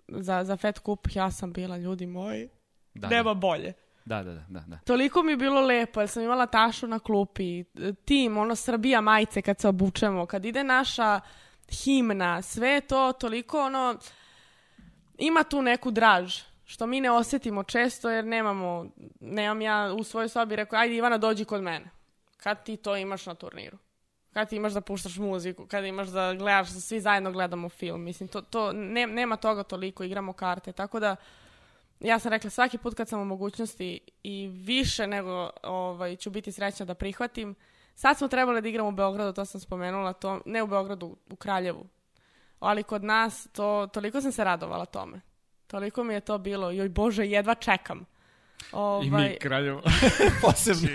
za, za Fed Cup, ja sam bila, ljudi moji, da, nema bolje. da, da, da, da, da. Toliko mi je bilo lepo, jer sam imala tašu na klupi, tim, ono Srbija majice kad se obučemo, kad ide naša himna, sve to toliko ono, ima tu neku draž, što mi ne osjetimo često jer nemamo, nemam ja u svojoj sobi rekao, ajde Ivana dođi kod mene. Kad ti to imaš na turniru? Kad ti imaš da puštaš muziku, kad imaš da gledaš, da svi zajedno gledamo film, mislim, to, to, ne- nema toga toliko, igramo karte, tako da ja sam rekla svaki put kad sam u mogućnosti i više nego ovaj, ću biti srećna da prihvatim. Sad smo trebali da igramo u Beogradu, to sam spomenula, to, ne u Beogradu, u Kraljevu. Ali kod nas, to, toliko sam se radovala tome. Toliko mi je to bilo, joj Bože, jedva čekam. Ovaj, I mi kraljevo. <laughs> Posebno.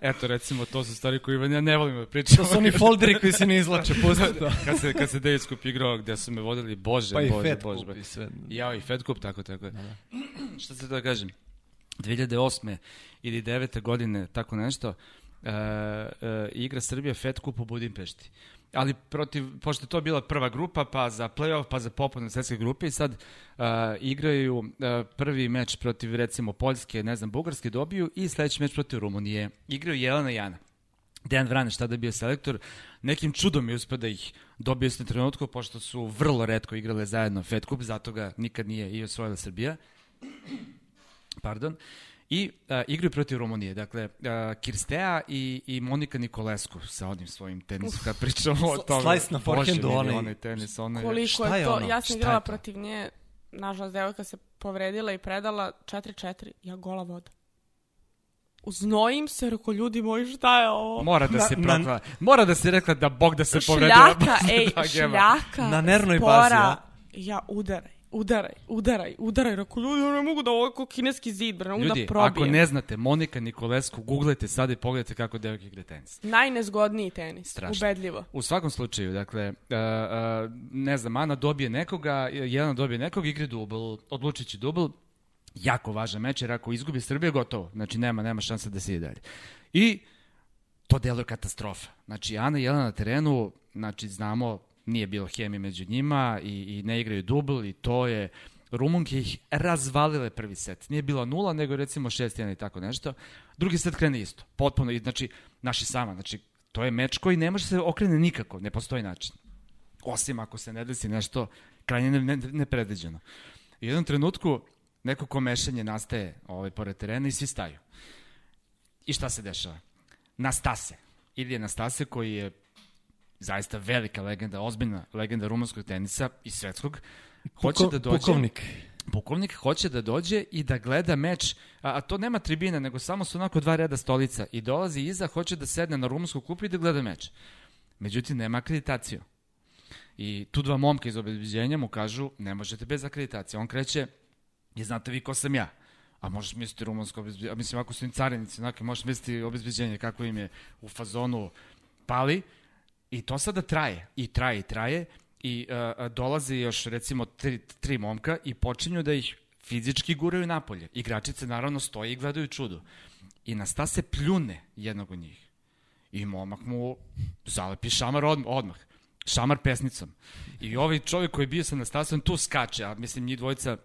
Eto, recimo, to su stvari koje Ivan ja ne volim da pričam. To su oni folderi koji se ne izlače, pusti to. kad se, kad se Davis Cup igrao, gde su me vodili, bože, Pa bože, Fed bože. Cup i sve. Ja i Fed Cup, tako, tako je. Šta se da kažem? 2008. ili 9. godine, tako nešto, e, e, igra Srbija Fed Cup u Budimpešti. Ali protiv, pošto je to bila prva grupa, pa za playoff, pa za popolne svetske grupe i sad e, igraju e, prvi meč protiv recimo Poljske, ne znam, Bugarske dobiju i sledeći meč protiv Rumunije. Igraju Jelena Jana. Dejan Vraneš tada bio selektor, nekim čudom je uspio da ih dobio u istom trenutku, pošto su vrlo redko igrale zajedno Fed Cup, zato ga nikad nije i osvojila Srbija. Pardon. I a, igraju protiv Rumunije. Dakle, a, Kirstea i, i Monika Nikolesku sa onim svojim tenisom, kad pričamo o tome. slice na forehandu, onaj- onaj tenis, onaj... koliko je je to, ono? ja sam igrala protiv nje, nažalost, devojka se povredila i predala 4-4, ja gola voda. Uznojim se, reko, ljudi moji, šta je ovo? Mora da Na- se na- prokla. Mora da se rekla da Bog da se povredila. Šljaka, <laughs> ej, Da, šljaka, Na nervnoj spora. bazi, a? Ja, udaraj, udaraj, udaraj, udaraj. Reko, ljudi, ja ne mogu da kao kineski zid, bre, ne mogu Ljudi, da probijem. ako ne znate Monika Nikolesku, googlajte sada i pogledajte kako devojke igra tenis. Najnezgodniji tenis, Strašno. ubedljivo. U svakom slučaju, dakle, uh, uh, ne znam, Ana dobije nekoga, jedan dobije nekog, igre dubl, odlučit će dubl, jako važan meč, jer ako izgubi Srbija, gotovo. Znači, nema, nema šanse da se ide dalje. I to deluje katastrofa. Znači, Ana i Jelena na terenu, znači, znamo, nije bilo hemije među njima i, i ne igraju dubl i to je Rumunke ih razvalile prvi set. Nije bilo nula, nego recimo 6-1 i tako nešto. Drugi set krene isto. Potpuno, znači, naši sama. Znači, to je meč koji ne može se okrene nikako. Ne postoji način. Osim ako se ne desi nešto krajnje ne- ne- nepredviđeno. U jednom trenutku neko komešanje nastaje ovaj, pored terena i svi staju. I šta se dešava? Nastase. Ilije Nastase koji je zaista velika legenda, ozbiljna legenda rumunskog tenisa i svetskog, hoće Puko- da dođe... Pukovnik. Pukovnik hoće da dođe i da gleda meč, a, a to nema tribina, nego samo su onako dva reda stolica i dolazi iza, hoće da sedne na rumunsku klupu i da gleda meč. Međutim, nema akreditaciju. I tu dva momka iz obezbeđenja mu kažu, ne možete bez akreditacije. On kreće, i znate vi ko sam ja. A možeš misliti rumunsko obezbeđenje, mislim ako su im carinici, onako, možeš misliti obezbeđenje kako im je u fazonu pali. I to sada traje, i traje, i traje, i uh, uh, dolaze još recimo tri, tri momka i počinju da ih fizički guraju napolje. Igračice naravno stoje i gledaju čudo. I Nastase pljune jednog od njih. I momak mu zalepi šamar odmah. odmah. Šamar pesnicom. I ovaj čovjek koji je bio sa Nastasom tu skače, a mislim njih dvojica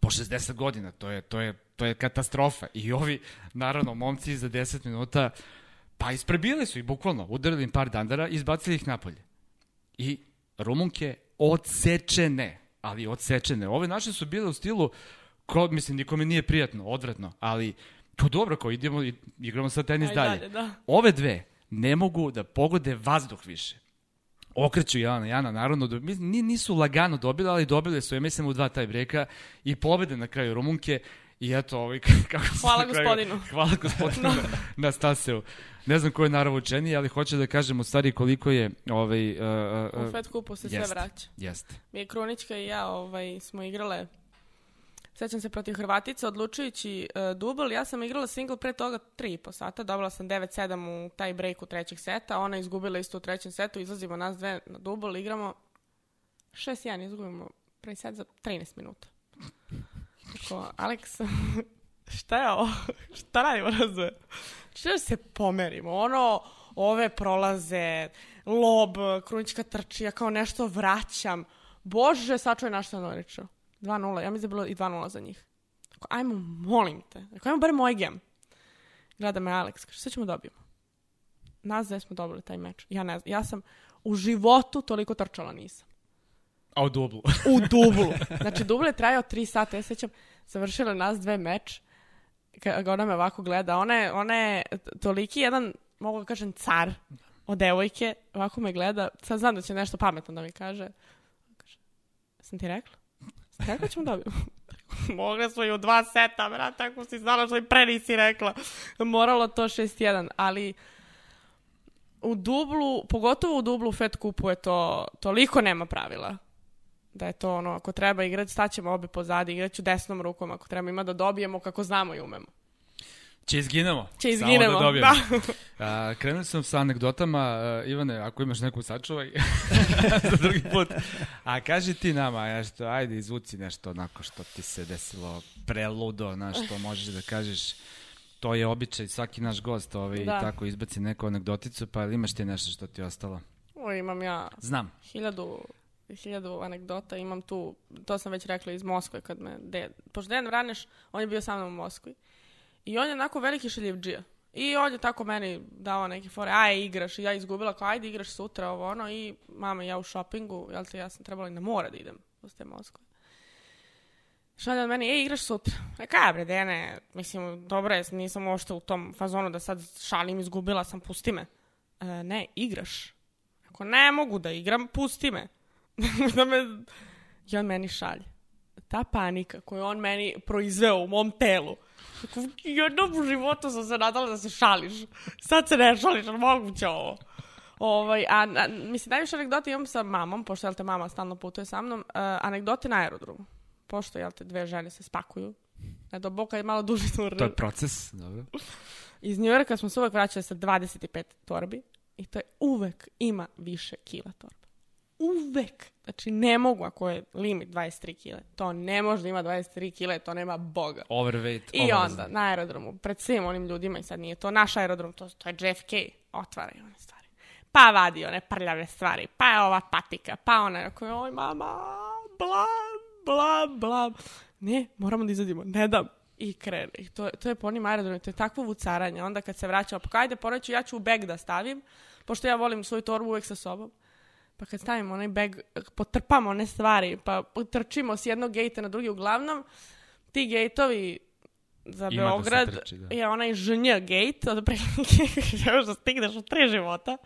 po 60 godina, to je, to je, to je katastrofa. I ovi, naravno, momci za 10 minuta, pa isprebili su ih bukvalno, udarili im par dandara i izbacili ih napolje. I Rumunke odsečene, ali odsečene. Ove naše su bile u stilu, ko, mislim, nikome nije prijatno, odvratno, ali kao dobro, kao idemo i igramo sad tenis Aj, dalje. dalje, da. Ove dve ne mogu da pogode vazduh više. Okreću Jana Jana, naravno, do, nisu lagano dobile, ali dobile su, ja mislim, u dva taj breka i pobede na kraju Rumunke. I eto, ovaj, <laughs> kako se Hvala na kraju- gospodinu. Hvala gospodinu <laughs> na, na Staseu. Ne znam ko je naravno učeniji, ali hoće da kažem u stvari koliko je ovaj, uh, uh, U Fed kupu se sve jeste. vraća. Jeste. Mi je Krunička i ja ovaj, smo igrale Sećam se protiv Hrvatica, odlučujući uh, dubl, ja sam igrala single pre toga 3,5 sata, dobila sam 9-7 u taj break u trećeg seta, ona izgubila isto u trećem setu, izlazimo nas dve na dubl, igramo 6-1, izgubimo prvi set za 13 minuta. Tako, Alex, <laughs> šta je ovo? šta radimo razve? Što da se pomerimo? Ono, ove prolaze, lob, krunička trči, ja kao nešto vraćam. Bože, sačuvaj naš Stanoriću. 2-0, ja mislim da je bilo i 2-0 za njih. Tako, ajmo, molim te. Tako, ajmo bar moj gem. Gleda me Alex, kaže, sve ćemo dobijemo. Nas dve smo dobili taj meč. Ja ne znam, ja sam u životu toliko trčala nisam. A u dublu. U dublu. <laughs> Znači, dubl je trajao 3 sata, ja sećam, završila nas dve meč, kad ona me ovako gleda, ona je, ona je toliki jedan, mogu da kažem, car od devojke, ovako me gleda, sad znam da će nešto pametno da mi kaže. kaže sam ti rekla? Sam ti rekla da ćemo dobiti? <laughs> Mogle smo i u dva seta, brate, ako si znala što i pre nisi rekla. Moralo to 6-1, ali u dublu, pogotovo u dublu Fed kupu je to, toliko nema pravila da je to ono, ako treba igrati, staćemo obe pozadi, igrat ću desnom rukom, ako treba ima da dobijemo kako znamo i umemo. Će izginemo. Samo izginemo, da dobijemo. da. <laughs> A, krenuli sam sa anegdotama. A, Ivane, ako imaš neku sačuvaj <laughs> <laughs> za drugi put. A kaži ti nama, nešto, ajde izvuci nešto onako što ti se desilo preludo, na što možeš da kažeš to je običaj, svaki naš gost ovaj, Da. tako izbaci neku anegdoticu, pa imaš ti nešto što ti je ostalo? O, imam ja Znam. hiljadu, hiljadu anegdota, imam tu, to sam već rekla iz Moskve, kad me, de, pošto Dejan Vraneš, on je bio sa mnom u Moskvi. I on je onako veliki šaljivđija. I on je tako meni dao neke fore, aj igraš, i ja izgubila, kao ajde igraš sutra, ovo ono, i mama ja u šopingu, jel te, ja sam trebala i na more da idem posle Moskve. Šalje od meni, ej, igraš sutra. E, kaj bre, Dene, mislim, dobro je, nisam uopšte u tom fazonu da sad šalim, izgubila sam, pusti me. E, ne, igraš. Ako ne mogu da igram, pusti me. <laughs> da me... I on meni šalje. Ta panika koju on meni proizveo u mom telu. Tako, jednom u životu sam se nadala da se šališ. Sad se ne šališ, ali moguće ovo. Ovaj, a, a, mislim, najviše anegdote imam sa mamom, pošto, jel te, mama stalno putuje sa mnom, uh, anegdote na aerodromu. Pošto, jel te, dve žene se spakuju. Do boka je malo duži tur. To je proces, dobro. Iz Njujorka smo se uvek vraćali sa 25 torbi i to je uvek ima više kila torba. Uvek. Znači, ne mogu ako je limit 23 kile. To ne može da ima 23 kile, to nema boga. Overweight, I obavezno. onda, na aerodromu, pred svim onim ljudima, i sad nije to naš aerodrom, to, to je JFK, otvaraju one stvari. Pa vadi one prljave stvari, pa je ova patika, pa ona, je, oj mama, bla, bla, bla. Ne, moramo da izađemo, ne dam. I krene. I to, to je po onim aerodromima, to je takvo vucaranje. Onda kad se vraćamo, pa kajde, poreću, ja ću u beg da stavim, pošto ja volim svoju torbu uvek sa sobom. Pa kad stavimo onaj beg, potrpamo one stvari, pa trčimo s jednog gejta na drugi. Uglavnom, ti gejtovi za Ima da Beograd trči, da. je onaj žnj gate, od prilike <laughs> još da stigneš u tri života.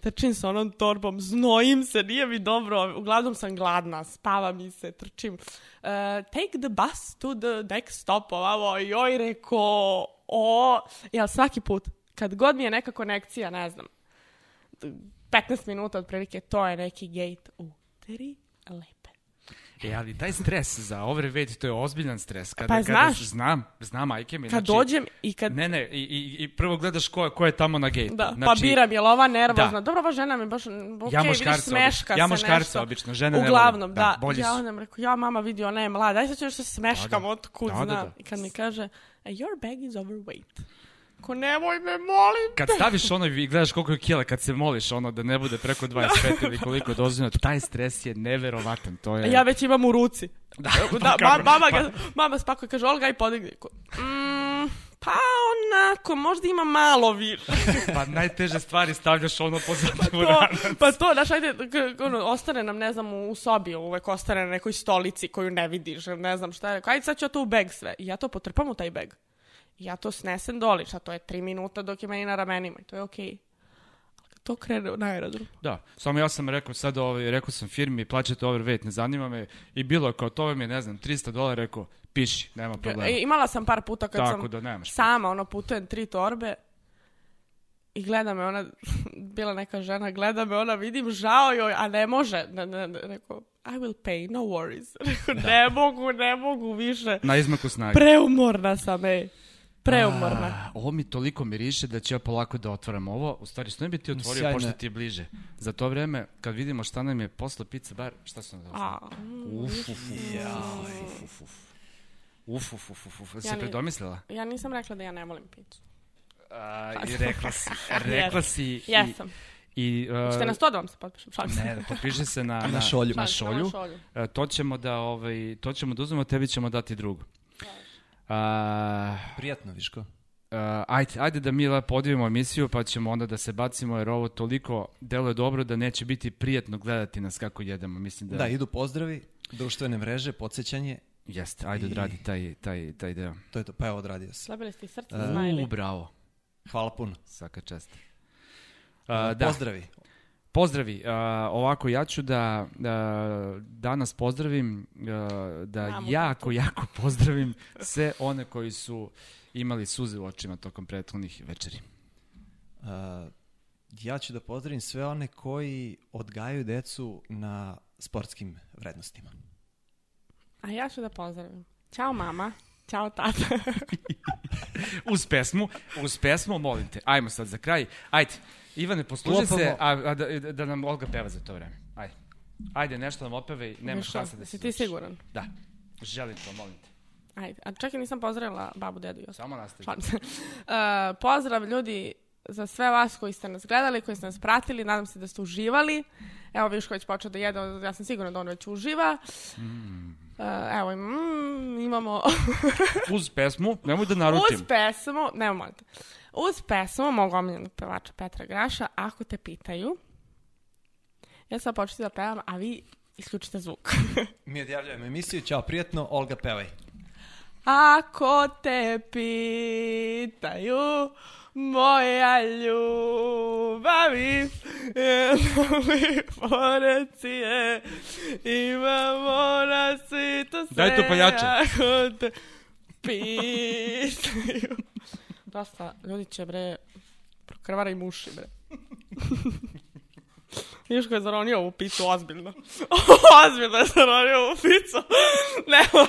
Trčim sa onom torbom, znojim se, nije mi dobro, uglavnom sam gladna, spava mi se, trčim. Uh, take the bus to the next stop, ovamo, joj reko, o, ja svaki put, kad god mi je neka konekcija, ne znam, 15 minuta otprilike, to je neki gate u tri lepe. E, ali taj stres za overweight, to je ozbiljan stres. Kada, Pa kada, znaš. Znam, znam, majke mi. Kad znači, dođem i kad... Ne, ne, i, i, i prvo gledaš ko, ko je tamo na gate. Da, znači, pa biram, je li ova nervozna? Da. Dobro, ova žena mi baš, ok, Ja vidiš, smeška obično. Ja muškarca nešto. obično, žene ne Uglavnom, da. Da, bolji ja onda rekao, ja mama vidi, ona je mlada, aj sad ću još da se smeškam, Da, da. otkud Da, da, da. I kad mi kaže, "E, your bag is overweight. Ko nemoj me, molim Kad staviš ono i gledaš koliko je kila, kad se moliš ono da ne bude preko <laughs> 25 ili koliko je dozvoljeno, taj stres je neverovatan. To je... Ja već imam u ruci. <laughs> Da, Da, pa ma, kako? mama, Pa- ga, mama spakuje, kaže, Olga, i podigni. Mm, pa onako, možda ima malo više. <laughs> Pa najteže stvari stavljaš ono po zadnju to, ranu. pa to, znaš, ajde, ono, ostane nam, ne znam, u sobi, uvek ostane na nekoj stolici koju ne vidiš, ne znam šta je. Ajde, sad ću ja to u beg sve. I ja to potrpam u taj beg. I ja to snesem doli, šta to je tri minuta dok je meni na ramenima i to je okej. Kad to krene na aerodrom. Da, samo ja sam rekao sad, ovaj, rekao sam firmi, plaćate overweight, ne zanima me. I bilo je kao, to vam je, ne znam, 300 dolara, rekao, piši, nema problema. E, imala sam par puta kad Tako sam da nemaš. sama, ono, putujem tri torbe i gleda me ona, <laughs> bila neka žena, gleda me ona, vidim, žao joj, a ne može. Ne, ne, ne, rekao, I will pay, no worries. <laughs> Rekao, ne mogu, ne mogu više. Na izmaku snage. Preumorna sam, ej. Preumorna. A, ovo mi toliko miriše da ću ja polako da otvaram ovo. U stvari, što ne bi ti otvorio, Sjajno. pošto ti je bliže. Za to vreme, kad vidimo šta nam je posle pizza bar, šta sam da A, Uf, uf, uf, uf, uf, uf. Uf, uf, uf, uf, uf. Ja Se ni- predomislila? ja nisam rekla da ja ne volim picu. A, I rekla si, <laughs> rekla si. i- Jesam. I, uh, Ćete na sto da vam se potpišem, šalim se. Ne, potpiše se na, na, Na šolju. Na šolju. na E, to ćemo da, ovaj, to ćemo da uzmemo, tebi ćemo dati drugu. A, Prijatno, Viško. Uh, ajde, ajde da mi lepo odvijemo emisiju, pa ćemo onda da se bacimo, jer ovo toliko deluje dobro da neće biti prijetno gledati nas kako jedemo. Mislim da, Da, idu pozdravi, društvene mreže, podsjećanje, jeste. Ajde, I- odradi taj, taj, taj deo. to je to, pa evo odradio se. Slabili ste i srce, Uh, U, smajli. bravo. Hvala puno. Svaka čast. Uh, da, Pozdravi. Pozdravi. Uh, ovako, ja ću da uh, danas pozdravim, uh, da Mamu, jako, jako pozdravim sve one koji su imali suze u očima tokom prethodnih večeri. Uh, ja ću da pozdravim sve one koji odgajaju decu na sportskim vrednostima. A ja ću da pozdravim. Ćao mama. Ćao tata. <laughs> Uz pesmu, uz pesmu, molim te. Ajmo sad za kraj. Ajde, Ivane, posluži Lopamo. se, a, a da, da nam Olga peva za to vreme. Ajde. Ajde, nešto nam opeve i nema šanse da se ti siguran? Da. Želim to, molim te. Ajde. A čak i nisam pozdravila babu, dedu i ostalo. Samo nastavi. Šalim se. Uh, <laughs> pozdrav ljudi za sve vas koji ste nas gledali, koji ste nas pratili, nadam se da ste uživali. Evo Viško već počeo da jede, ja sam sigurna da on već uživa. Uh, evo, mm, imamo Uz pesmu, nemoj da naručim. uz pesmu, ne molite, uz pesmu mog omiljenog pevača Petra Graša, ako te pitaju, ja sam početi da pevam, a vi isključite zvuk. <laughs> Mi odjavljujemo emisiju, ćao prijatno, Olga pevaj. Ako te pitaju moja ljubavi, li porecije, imamo na svitu sve. Daj tu paljače. Ako te pitaju. Dosta, ljudi će bre, prokrvara im uši bre. <laughs> Vidiš ko je zaronio ovu picu, ozbiljno. <laughs> ozbiljno je zaronio ovu picu. <laughs> Nema.